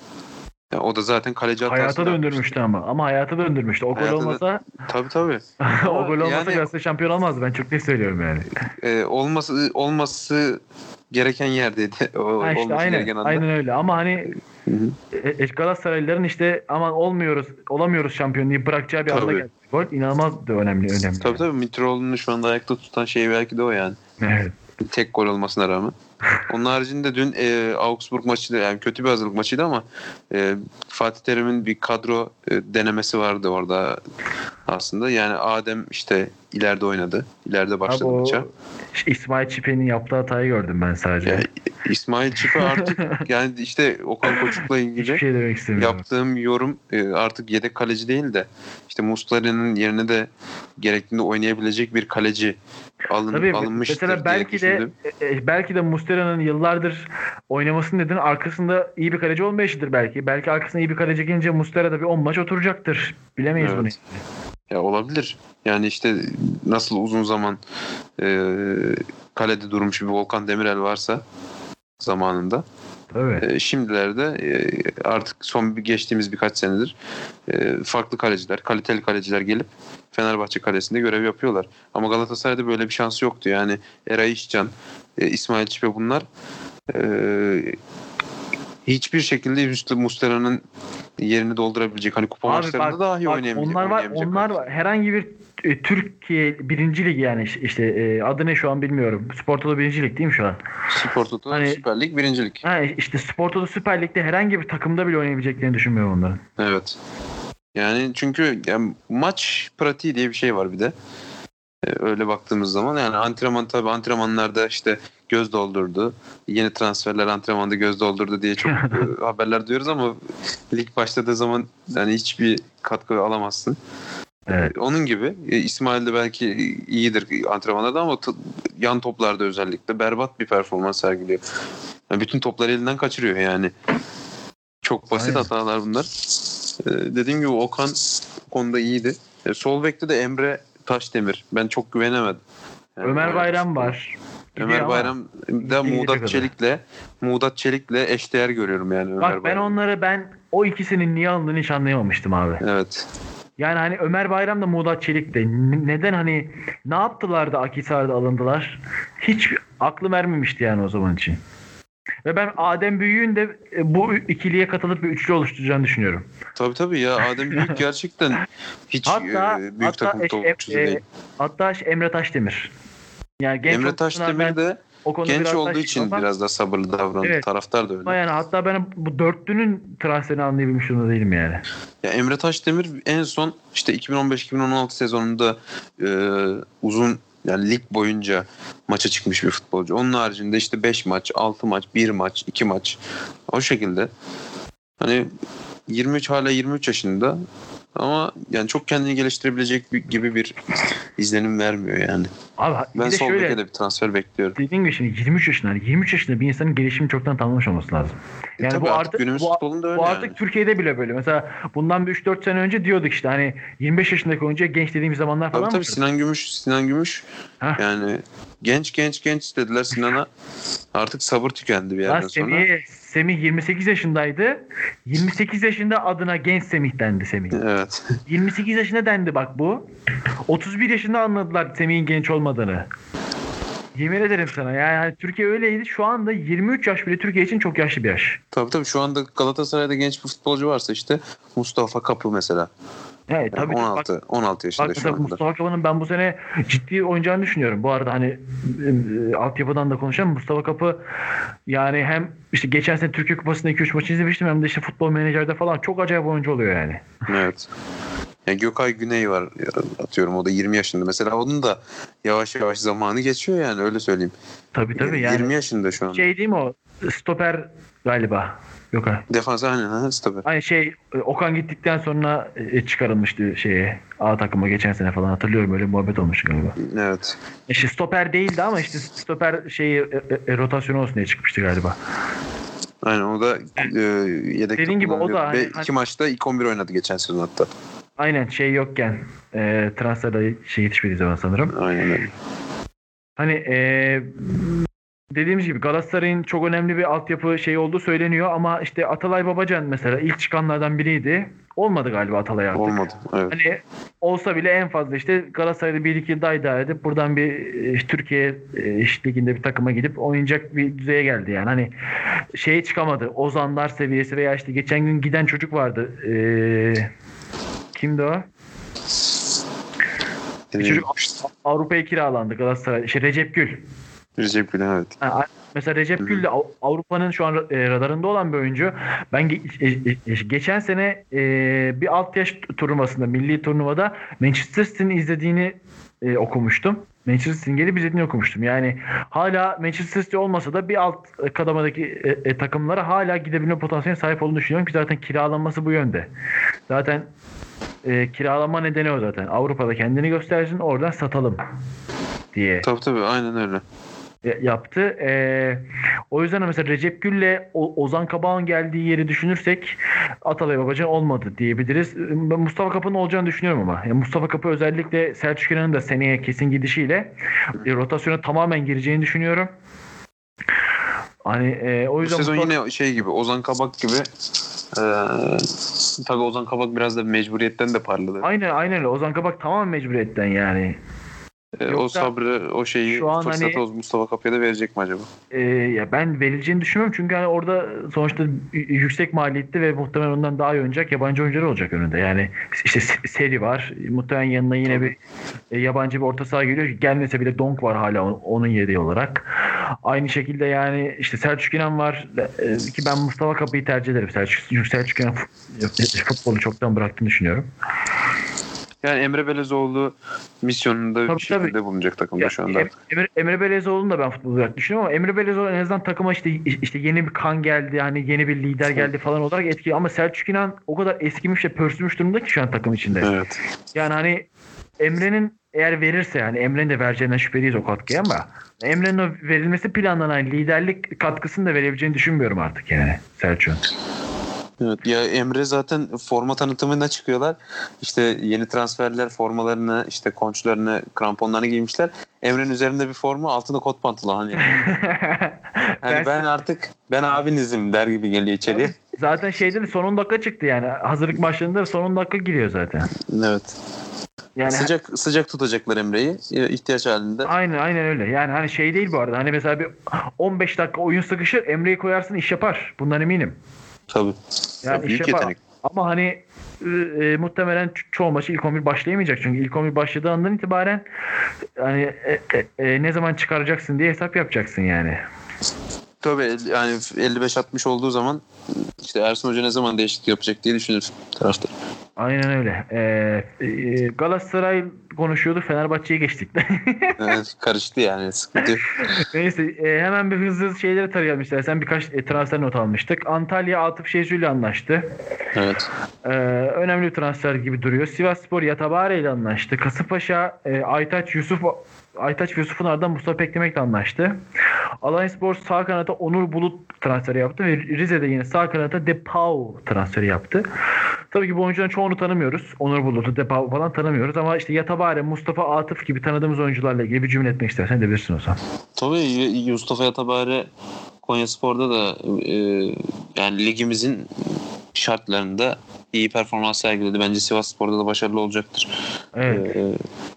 Yani o da zaten kaleci Hayata hatasından döndürmüştü ama. Ama hayata döndürmüştü. O gol Hayata olmasa Tabii tabii. o gol olmasa yani- Galatasaray şampiyon olmazdı. Ben çok net söylüyorum yani. E, olması olması gereken yerdeydi. O, Ha işte olması aynen, gereken anda. aynen öyle. Ama hani Hı hı. e, e, Galatasaraylıların işte aman olmuyoruz, olamıyoruz şampiyon diye bırakacağı bir anda Tabii. geldi. Gol inanılmaz da önemli önemli. Tabii tabii Mitroğlu'nu şu anda ayakta tutan şey belki de o yani. Evet. Tek gol olmasına rağmen. Onun haricinde dün e, Augsburg maçı da yani kötü bir hazırlık maçıydı ama e, Fatih Terim'in bir kadro e, denemesi vardı orada aslında. Yani Adem işte ileride oynadı. İleride başladı Abi maça. İsmail Çipe'nin yaptığı hatayı gördüm ben sadece. Ya, İsmail Çipe artık yani işte Okan Koçuk'la ilgili şey demek istemiyorum. yaptığım yorum e, artık yedek kaleci değil de işte Muslera'nın yerine de gerektiğinde oynayabilecek bir kaleci alın, Tabii alınmıştır mesela belki de e, e, belki de Mustera'nın yıllardır oynamasının nedeni arkasında iyi bir kaleci olmayışıdır belki. Belki arkasında iyi bir kaleci gelince Mustera da bir 10 maç oturacaktır. Bilemeyiz Evet. bunu. Ya olabilir. Yani işte nasıl uzun zaman e, kalede durmuş bir Volkan Demirel varsa zamanında. Tabii. E, şimdilerde e, artık son bir geçtiğimiz birkaç senedir e, farklı kaleciler, kaliteli kaleciler gelip Fenerbahçe kalesinde görev yapıyorlar. Ama Galatasaray'da böyle bir şansı yoktu. Yani Eray İşcan, e, İsmail Çipe bunlar hiçbir şekilde Mustera'nın yerini doldurabilecek. Hani kupa Abi maçlarında bak- dahi Bak, oynayamayacak. onlar var, oynayamayacak onlar var. Herhangi bir e, Türkiye birinci lig yani işte- e, adı ne şu an bilmiyorum. Sportolu birinci lig değil mi şu an? Spor Toto, Hani- Süper Lig, birincilik. Ha işte Sportolu Süper Lig'de herhangi bir takımda bile oynayabileceklerini düşünmüyorum onların. Evet. Yani çünkü yani maç pratiği diye bir şey var bir de. Ee, öyle baktığımız zaman yani antrenman tabii antrenmanlarda işte göz doldurdu. Yeni transferler antrenmanda göz doldurdu diye çok e, haberler duyuyoruz ama lig başladığı zaman yani hiçbir katkı alamazsın. Evet. Onun gibi e, İsmail de belki iyidir antrenmanlarda ama yan toplarda özellikle berbat bir performans sergiliyor. Yani bütün topları elinden kaçırıyor yani. Çok basit Aynen. hatalar bunlar. Ee, dediğim gibi Okan konuda iyiydi. E, sol bekte de Emre Taşdemir. Ben çok güvenemedim. Yani Ömer bayağı- Bayram var. Ömer Bayram da Muğdat. Çelik'le Muğdat Çelik'le eşdeğer görüyorum yani Ömer Bak ben Bayram'ı. onları ben o ikisinin niye alındığını hiç anlayamamıştım abi. Evet. Yani hani Ömer Bayram da Muğdat Çelik de neden hani ne yaptılar da Akhisar'da alındılar? Hiç aklım ermemişti yani o zaman için. Ve ben Adem Büyük'ün de e, bu ikiliye katılıp bir üçlü oluşturacağını düşünüyorum. Tabii tabii ya Adem Büyük gerçekten hiç Hatta e, büyük hatta takım topçusu e, değil. hatta Emre Taşdemir. Yani genç Emre Taşdemir de o konuda genç biraz olduğu için ama- biraz da sabırlı davrandı. Evet. Taraftar da öyle. ama yani hatta ben bu dörtlünün transferini anlayabilmiş durumda değilim yani. Ya Emre Taşdemir en son işte 2015-2016 sezonunda e, uzun yani lig boyunca maça çıkmış bir futbolcu. Onun haricinde işte 5 maç, 6 maç, 1 maç, 2 maç o şekilde. Hani 23 hala 23 yaşında ama yani çok kendini geliştirebilecek gibi bir izlenim vermiyor yani. Abi bir Ben de sol şöyle de bir transfer bekliyorum. dediğim gibi şimdi 23 yaşında 23 yaşında bir insanın gelişimi çoktan tamamlamış olması lazım. E Yani tabii bu artık artık günümüz bu, futbolunda öyle bu yani. artık Türkiye'de bile böyle. Mesela bundan bir 3-4 sene önce diyorduk işte hani 25 yaşındaki oyuncu genç dediğimiz zamanlar Tabii falan tabii mı? Sinan Gümüş, Sinan Gümüş Heh. yani genç genç genç dediler Sinan'a. Artık sabır tükendi bir yerden sonra. Semih, Semih 28 yaşındaydı. 28 yaşında adına genç Semih dendi Semih. Evet. 28 yaşında dendi bak bu. 31 yaşında anladılar Semih'in genç olmadığını. Yemin ederim sana yani hani Türkiye öyleydi. Şu anda 23 yaş bile Türkiye için çok yaşlı bir yaş. Tabii tabii şu anda Galatasaray'da genç bir futbolcu varsa işte Mustafa Kapı mesela. Evet Yani tabii. Bak, 16 16 yaşında Bak şu anda. Mustafa Kapı'nın ben bu sene ciddi oynayacağını düşünüyorum. Bu arada hani e, e, altyapıdan da konuşalım. Mustafa Kapı yani hem işte geçen sene Türkiye Kupası'nda 2-3 maçı izlemiştim hem de işte futbol menajerde falan çok acayip oyuncu oluyor yani. Evet. Ya Gökay Güney var atıyorum o da 20 yaşında. Mesela onun da yavaş yavaş zamanı geçiyor yani öyle söyleyeyim. Tabii tabii yani 20 yaşında şu an. şey değil mi o stoper galiba. Yok ha. Defans aynen ha stoper. Aynı şey e, Okan gittikten sonra e, çıkarılmıştı şeye A takıma geçen sene falan hatırlıyorum öyle muhabbet olmuştu galiba. Evet. İşte stoper değildi ama işte stoper şeyi e, e, rotasyon olsun diye çıkmıştı galiba. Aynen o da e, yedekte Dediğin gibi o da hani- iki maçta ilk 11 oynadı geçen sezon hatta. Aynen şey yokken e, transferde şey yetişmediği zaman sanırım. Aynen öyle. Hani e, dediğimiz gibi Galatasaray'ın çok önemli bir altyapı şey olduğu söyleniyor ama işte Atalay Babacan mesela ilk çıkanlardan biriydi. Olmadı galiba Atalay artık. Olmadı. Evet. Hani olsa bile en fazla işte Galatasaray'da bir iki yıl daha idare edip buradan bir e, Türkiye e, iş liginde bir takıma gidip oynayacak bir düzeye geldi yani. Hani şeye çıkamadı. Ozanlar seviyesi veya işte geçen gün giden çocuk vardı. Ee, kimdi o? Bir çocuk Avrupa'ya kiralandı Galatasaray. İşte Recep Gül. Recep Gül evet. Mesela Recep Gül de Av- Avrupa'nın şu an e, radarında olan bir oyuncu. Ben e, e, geçen sene bir alt yaş turnuvasında, milli turnuvada Manchester City'nin izlediğini okumuştum. Manchester City'nin gelip izlediğini okumuştum. Yani hala Manchester City olmasa da bir alt kadamadaki e, e, takımlara hala gidebilme potansiyeline sahip olduğunu düşünüyorum ki zaten kiralanması bu yönde. Zaten e, kiralama nedeni o zaten. Avrupa'da kendini göstersin oradan satalım diye Tabii tabii aynen öyle. Yaptı. E, o yüzden mesela Recep Gül'le Ozan Kabak'ın geldiği yeri düşünürsek Atalay Babacan olmadı diyebiliriz. Ben Mustafa Kapı'nın olacağını düşünüyorum ama. Yani Mustafa Kapı özellikle Selçuk İnan'ın da seneye kesin gidişiyle e, rotasyona tamamen gireceğini düşünüyorum. Hani e, o Bu yüzden sezon Mustafa- yine şey gibi Ozan Kabak gibi e, tabii Ozan Kabak biraz da mecburiyetten de parladı. Aynen aynen öyle. Ozan Kabak tamamen mecburiyetten yani. E, o Yoksa sabrı, o şeyi şu an fırsatı hani- o Mustafa Kapı'ya da verecek mi acaba? Ee, ya ben verileceğini düşünmüyorum çünkü hani orada sonuçta yüksek maliyetli ve muhtemelen ondan daha iyi oynayacak yabancı oyuncular olacak önünde. Yani işte se- seri var. Muhtemelen yanına yine bir e, yabancı bir orta saha geliyor. Gelmese bile Donk var hala on- onun yedeği olarak. Aynı şekilde yani işte Selçuk İnan var e, ki ben Mustafa Kapı'yı tercih ederim. Selçuk, Selçuk İnan fu- futbolu çoktan bıraktığını düşünüyorum. Yani Emre Belezoğlu misyonunda Tabii, bir şekilde tabii. bulunacak takımda Ya, şu anda. Em- Emre, Emre Belezoğlu'nu da ben futbol olarak düşünüyorum ama Emre Belezoğlu en azından takıma işte işte yeni bir kan geldi hani yeni bir lider geldi falan olarak etkili ama Selçuk İnan o kadar eskimiş ve pörsümüş durumda ki şu an takım içinde. Evet. Yani hani Emre'nin eğer verirse yani Emre'nin de vereceğinden şüpheliyiz o katkıyı ama Emre'nin o verilmesi planlanan liderlik katkısını da verebileceğini düşünmüyorum artık yani Selçuk'un. Evet. Ya Emre zaten forma tanıtımına çıkıyorlar. İşte yeni transferler formalarını, işte konçlarını, kramponlarını giymişler. Emre'nin üzerinde bir forma, altında kot pantolon. Yani, hani ben artık ben abinizim der gibi geliyor içeriye. Zaten şeyde de son 10 dakika çıktı yani. Hazırlık maçlarında da son 10 dakika giriyor zaten. Evet. Yani sıcak sıcak tutacaklar Emre'yi e, ihtiyaç halinde. Aynen aynen öyle. Yani hani şey değil bu arada. Hani mesela bir 15 dakika oyun sıkışır Emre'yi koyarsın iş yapar. Bundan eminim. Tabii. Yani iş Büyük yapar. yetenek. Ama hani e, e, muhtemelen ço- çoğu maçı ilk 11 başlayamayacak. Çünkü ilk 11 başladığı andan itibaren hani e, e, e, ne zaman çıkaracaksın diye hesap yapacaksın yani. Tabii yani 55-60 olduğu zaman işte Ersun Hoca ne zaman değişiklik yapacak diye düşünür taraftar. Aynen öyle. Ee, e, Galatasaray konuşuyordu. Fenerbahçe'ye geçtik. Evet, karıştı yani sıkıntı yok. Neyse e, hemen bir hızlı hızlı şeyleri tarayalım istersen. Birkaç e, transfer not almıştık. Antalya Atıf Şezu ile anlaştı. Evet. Ee, önemli bir transfer gibi duruyor. Sivasspor Yatabare ile anlaştı. Kasımpaşa e, Aytaç Yusuf Aytaç ve Yusuf'un ardından Mustafa Beklemek'le anlaştı. Alanyaspor sağ kanata Onur Bulut transferi yaptı ve Rize'de yine sağ kanata Depau transferi yaptı. Tabii ki bu oyuncuların çoğunu tanımıyoruz. Onur Bulut'u, Depau falan tanımıyoruz ama işte Yatabare, Mustafa Atıf gibi tanıdığımız oyuncularla ilgili bir cümle etmek istersen edebilirsin o zaman. Tabii Mustafa Yatabare Konya Spor'da da e, yani ligimizin şartlarında iyi performans sergiledi. Bence Sivas Spor'da da başarılı olacaktır. Evet. E,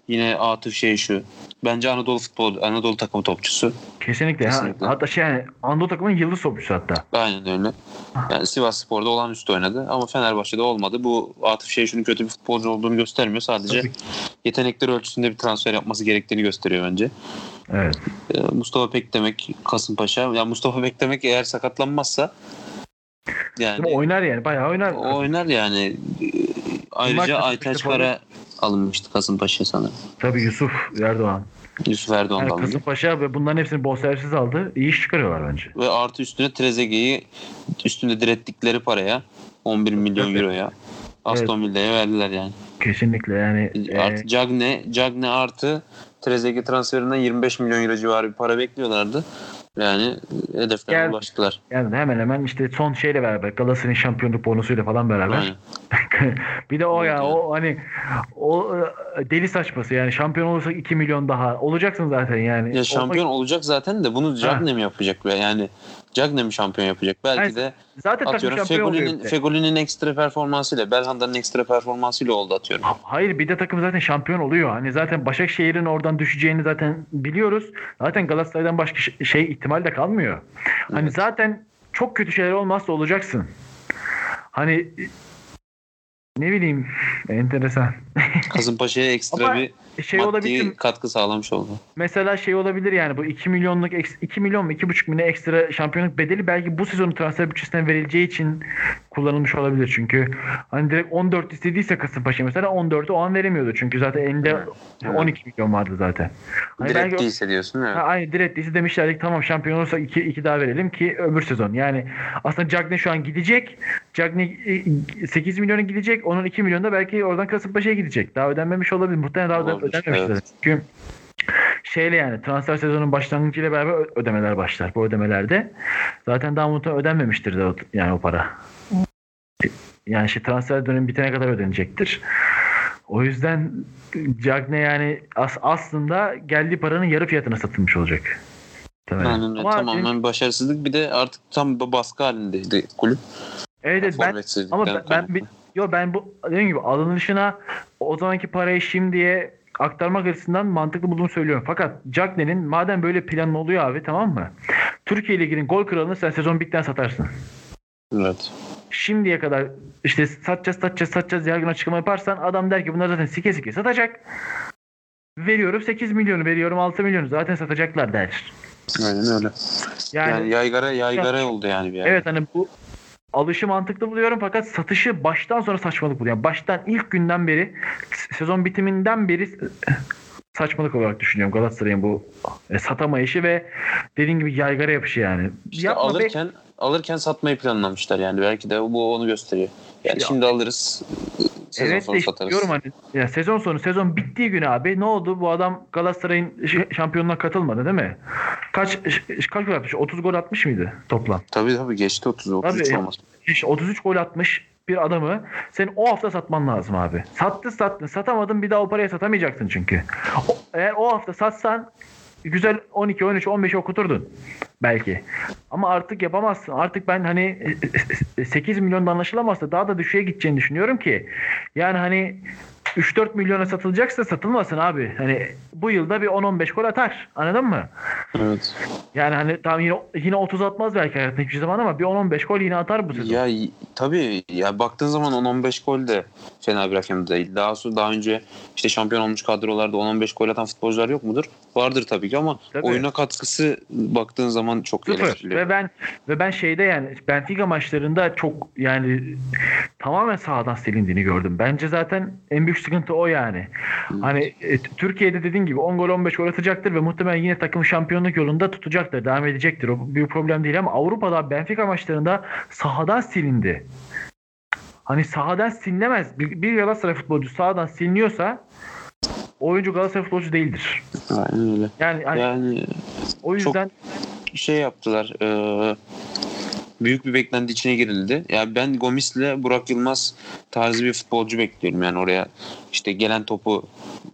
yine Atıf şey şu. Bence Anadolu futbol Anadolu takımı topçusu. Kesinlikle. Kesinlikle. Ha, hatta şey yani Anadolu takımının yıldız topçusu hatta. Aynen öyle. Yani Sivas Spor'da olağanüstü oynadı ama Fenerbahçe'de olmadı. Bu Atıf Şeyşu'nun kötü bir futbolcu olduğunu göstermiyor. Sadece Tabii. yetenekleri ölçüsünde bir transfer yapması gerektiğini gösteriyor bence. Evet. Ee, Mustafa Pek demek Kasımpaşa. Ya Mustafa Pek demek eğer sakatlanmazsa yani oynar yani. Bayağı oynar. oynar yani. Ee, Ayrıca Aytaç. Kara alınmıştı Kasımpaşa sanırım. Tabii Yusuf Erdoğan. Yusuf Erdoğan Yani alındı. Kasımpaşa ve bunların hepsini bonservisiz aldı. İyi iş çıkarıyorlar bence. Ve artı üstüne Trezeguet'i üstünde direttikleri paraya 11 milyon Tabii. euroya Aston Villa'ya verdiler yani. Kesinlikle yani. e, Artı Cagne, Cagne artı Trezeguet transferinden 25 milyon euro civarı bir para bekliyorlardı. Yani hedeflerine Gel- ulaştılar. yani hemen hemen işte son şeyle beraber Galatasaray'ın şampiyonluk bonusuyla falan beraber. Bir de o ya o hani o e, deli saçması yani şampiyon olursak 2 milyon daha olacaksın zaten yani. Ya şampiyon olacak zaten de bunu Cagne mi yapacak be? Yani Cagne mi şampiyon yapacak? Belki Hayır, de zaten atıyorum. Fegoli'nin. Fegoli'nin ekstra performansıyla, Belhanda'nın ekstra performansıyla oldu atıyorum. Hayır bir de takım zaten şampiyon oluyor. Hani zaten Başakşehir'in oradan düşeceğini zaten biliyoruz. Zaten Galatasaray'dan başka şey ihtimal de kalmıyor. Hani Evet. zaten çok kötü şeyler olmazsa olacaksın. Hani ne bileyim enteresan. Kasımpaşa'ya ekstra Ama bir Şey maddi olabilir katkı sağlamış oldu. mesela şey olabilir yani bu 2 milyonluk eks- 2 milyon mu 2,5 milyon ekstra şampiyonluk bedeli belki bu sezonun transfer bütçesinden verileceği için kullanılmış olabilir. Çünkü hani direkt 14 istediyse Kasımpaşa mesela 14'ü o an veremiyordu. Çünkü zaten elinde Evet. 12 milyon vardı zaten. Hani Direkt belki o- değilse diyorsun. Evet. Ha, aynı direkt değilse demişlerdi ki tamam şampiyon olursak 2 2 daha verelim ki öbür sezon. Yani aslında Cagney şu an gidecek. Cagney e, 8 milyona gidecek. Onun 2 milyonu da belki oradan Kasımpaşa'ya gidecek. Daha ödenmemiş olabilir. Muhtemelen daha da Olabilir, evet. Çünkü şeyle yani transfer sezonun başlangıcıyla beraber ödemeler başlar. Bu ödemelerde zaten daha muhtemelen ödenmemiştir de yani o para. Yani şey transfer dönemi bitene kadar ödenecektir. O yüzden Cagney yani as- aslında geldiği paranın yarı fiyatına satılmış olacak. Tabii. Aynen öyle. Ama Tamamen başarısızlık. Bir de artık tam baskı halindeydi kulüp. evet, ben ama ben, ben bir- yo ben bu dediğim gibi alınışına o zamanki parayı şimdiye aktarmak açısından mantıklı bulduğumu söylüyorum. Fakat Cagney'in madem böyle planın oluyor abi tamam mı? Türkiye Ligi'nin gol kralını sen sezon bitten satarsın. Evet. Şimdiye kadar işte satacağız satacağız satacağız yargın açıklama yaparsan adam der ki bunlar zaten sike sike satacak. Veriyorum 8 milyonu veriyorum 6 milyonu zaten satacaklar der. Aynen öyle. Yani, Yani, yaygara yaygara oldu yani bir yerde. evet hani bu alışı mantıklı buluyorum fakat satışı baştan sonra saçmalık buluyorum. Baştan ilk günden beri sezon bitiminden beri saçmalık olarak düşünüyorum Galatasaray'ın bu e, satamayışı ve dediğin gibi yaygara yapışı yani. İşte Yapma be- alırken satmayı planlamışlar yani belki de bu onu gösteriyor. Yani Ya- şimdi alırız sezon Evet sonu işte satarız. diyorum hani ya sezon sonu sezon bittiği gün abi ne oldu bu adam Galatasaray'ın şampiyonluğuna katılmadı değil mi? Kaç kaç gol atmış? 30 gol atmış mıydı toplam? Tabii tabii geçti 30 33 Tabii. olmaz. İşte 33 gol atmış bir adamı sen o hafta satman lazım abi. Sattın sattın satamadın bir daha o paraya satamayacaksın çünkü. O- eğer o hafta satsan güzel 12 13 15 okuturdun belki. Ama artık yapamazsın. Artık ben hani 8 milyonda anlaşılamazsa daha da düşüğe gideceğini düşünüyorum ki. Yani hani 3-4 milyona satılacaksa satılmasın abi. Hani bu yılda bir 10-15 gol atar. Anladın mı? Evet. Yani hani tam yine yine 30 atmaz belki hayatında hiçbir zaman ama bir 10-15 gol yine atar bu sezon. Ya tabii ya baktığın zaman 10-15 gol de fena bir rakam değil. Daha sonra daha önce işte şampiyon olmuş kadrolarda 10-15 gol atan futbolcular yok mudur? Vardır tabii ki ama Tabii. oyuna katkısı baktığın zaman çok Sıfır. Ve ben ve ben şeyde yani Benfica maçlarında çok yani tamamen sahadan silindiğini gördüm. Bence zaten en büyük sıkıntı o yani. Hani e, Türkiye'de dediğin gibi 10 gol 15 gol atacaktır ve muhtemelen yine takım şampiyonluk yolunda tutacaktır. Devam edecektir. O büyük problem değil ama Avrupa'da Benfica maçlarında sahadan silindi. Hani sahadan silinemez. Bir, bir Galatasaray futbolcu sahadan siliniyorsa oyuncu Galatasaray futbolcu değildir. Aynen öyle. Yani, hani Yani o yüzden şey yaptılar. e, büyük bir beklenti içine girildi. Ya ben Gomis'le Burak Yılmaz tarzı bir futbolcu bekliyorum. Yani oraya işte gelen topu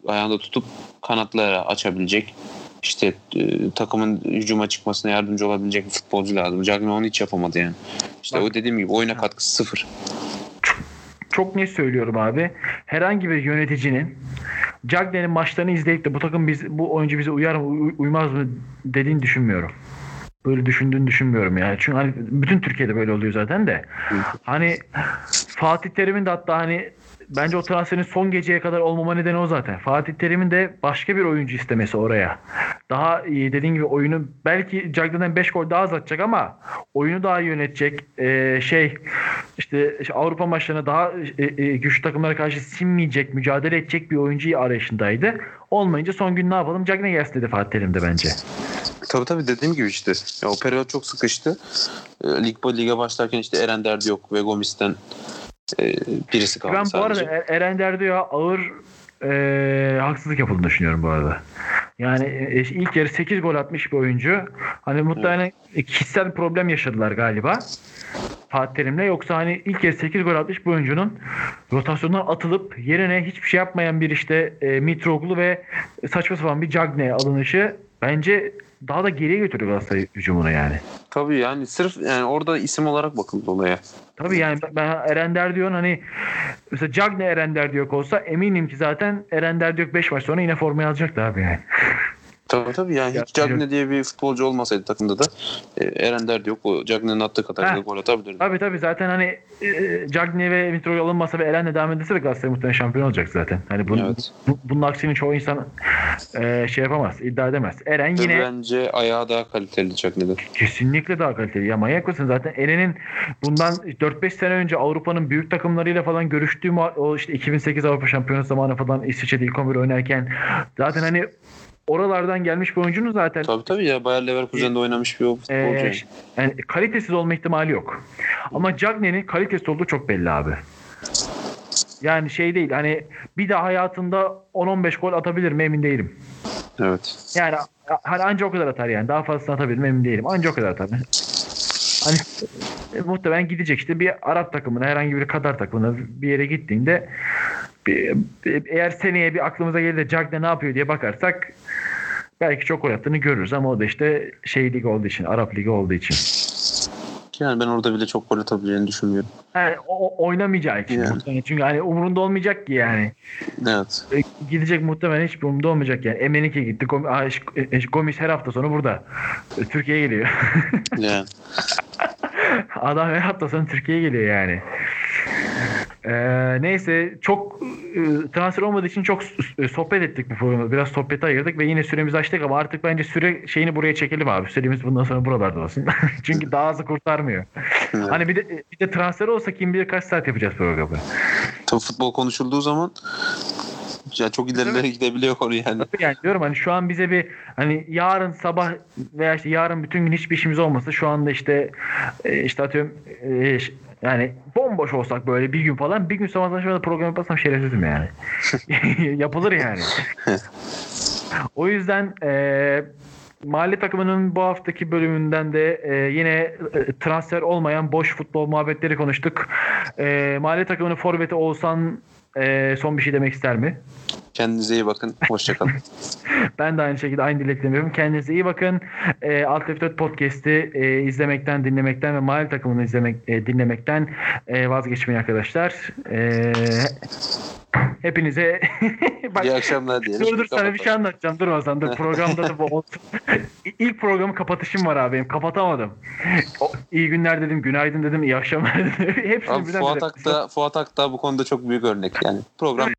ayağında tutup kanatlara açabilecek. işte e, takımın hücuma çıkmasına yardımcı olabilecek bir futbolcu lazım. Cagney onu hiç yapamadı yani. İşte Bak- o dediğim gibi oyuna katkısı sıfır. Çok net söylüyorum abi. Herhangi bir yöneticinin Cagney'in maçlarını izleyip de bu takım biz bu oyuncu bize uyar mı uy- uymaz mı dediğini düşünmüyorum. Böyle düşündüğünü düşünmüyorum yani. Çünkü hani bütün Türkiye'de böyle oluyor zaten de. Hani Fatih Terim'in de hatta hani bence o transferin son geceye kadar olmama nedeni o zaten. Fatih Terim'in de başka bir oyuncu istemesi oraya. Daha iyi dediğin gibi oyunu belki Cagney'den 5 gol daha az atacak ama oyunu daha iyi yönetecek. Ee, şey işte, işte Avrupa maçlarına daha e, e, güçlü takımlara karşı sinmeyecek, mücadele edecek bir oyuncuyu arayışındaydı. Olmayınca son gün ne yapalım? Cagney gelsin dedi Fatih Terim de bence. Tabii tabii dediğim gibi işte. Ya, o periyot çok sıkıştı. E, lig lige başlarken işte Eren Derdi yok ve Gomis'ten e, birisi kaldı Ben bu sadece. arada Er- Eren Derdi'ye ağır e, haksızlık yapıldığını düşünüyorum bu arada. Yani e, ilk yarı 8 gol atmış bir oyuncu. Hani muhtemelen kişisel problem yaşadılar galiba. Fatih Terim'le yoksa hani ilk kez 8 gol atmış bir oyuncunun rotasyondan atılıp yerine hiçbir şey yapmayan bir işte e, Mitroglou ve saçma sapan bir Cagney alınışı bence daha da geriye götürüyor Galatasaray hücumunu yani. Tabii yani sırf yani orada isim olarak bakıldı olaya. Tabii yani ben Eren Derdiyon hani mesela Cagney Eren Derdiyok olsa eminim ki zaten Eren Derdiyok 5 maç sonra yine formayı alacaktı abi yani. Tabii tabii yani Ya, hiç Cagney diye bir futbolcu olmasaydı takımda da e, Eren Derdi yok. O Cagney'in attığı kadar gol atabilirdi. Tabii tabii zaten hani e, Cagney ve Mitrovic alınmasa ve Eren'le devam edilse de Galatasaray muhtemelen şampiyon olacak zaten. Hani bunun, Evet. bu, bunun aksini çoğu insan e, şey yapamaz, iddia edemez. Eren Ve yine Bence ayağı daha kaliteli Cagney'den. kesinlikle daha kaliteli. Ya manyak mısın zaten Eren'in bundan 4-5 sene önce Avrupa'nın büyük takımlarıyla falan görüştüğü o işte 2008 Avrupa Şampiyonası zamanı falan İsviçre'de ilk 11 oynarken zaten hani oralardan gelmiş bir oyuncunun zaten Tabii tabii ya Bayer Leverkusen'de oynamış bir futbolcu. Ee, yani. kalitesiz olma ihtimali yok. Ama Cagney'in kalitesiz olduğu çok belli abi. Yani şey değil hani bir daha hayatında 10-15 gol atabilir mi emin değilim. Evet. Yani hani anca o kadar atar yani. Daha fazlasını atabilir mi emin değilim. Anca o kadar atar. Hani e, muhtemelen gidecek işte bir Arap takımına herhangi bir Katar takımına bir yere gittiğinde eğer seneye bir aklımıza gelir de Cagney ne yapıyor diye bakarsak belki çok gol attığını görürüz ama o da işte şey ligi olduğu için Arap ligi olduğu için. Yani ben orada bile çok gol atabileceğini düşünmüyorum. Yani o, oynamayacağı için. Yani. muhtemelen. Çünkü hani umurunda olmayacak ki yani. Evet. E, Gidecek muhtemelen hiçbir umurunda olmayacak yani. Emenike gitti. Gom- Aa, Ş- e, Gomis her hafta sonu burada. E, Türkiye'ye geliyor. Yani. Adam her hafta sonu Türkiye'ye geliyor yani. Ee, neyse çok e, transfer olmadığı için çok e, sohbet ettik bu programda. Biraz sohbeti ayırdık ve yine süremizi açtık ama artık bence süre şeyini buraya çekelim abi. Süremiz bundan sonra buralarda olsun. Çünkü daha hızlı kurtarmıyor. Evet. Hani bir de bir de transfer olsa kim bilir kaç saat yapacağız programı. Tabii futbol konuşulduğu zaman ya çok ilerilere gidebiliyor konu yani. Tabii yani diyorum hani şu an bize bir hani yarın sabah veya işte yarın bütün gün hiçbir işimiz olmasa şu anda işte e, işte atıyorum e, yani bomboş olsak böyle bir gün falan bir gün sabahtan şöyle program yaparsam şerefsizim yani. Yapılır yani. o yüzden e, mahalle takımının bu haftaki bölümünden de e, yine e, transfer olmayan boş futbol muhabbetleri konuştuk. E, mahalle takımının forveti olsan e, son bir şey demek ister mi? Kendinize iyi bakın. Hoşçakalın. Ben de aynı şekilde aynı dileklerimi yapıyorum. Kendinize iyi bakın. E, Alt F4 Podcast'i e, izlemekten, dinlemekten ve mahalle takımını izlemek, e, dinlemekten e, vazgeçmeyin arkadaşlar. E, hepinize bak, iyi akşamlar diyelim. Dur dur sana bir şey anlatacağım. Dur Hasan dur. Programda da bu olsun. İlk programı kapatışım var abi benim. Kapatamadım. İyi günler dedim, günaydın dedim, iyi akşamlar dedim. Hepsini Abi birden Fuat Akta, Fuat Akta bu konuda çok büyük örnek yani. Program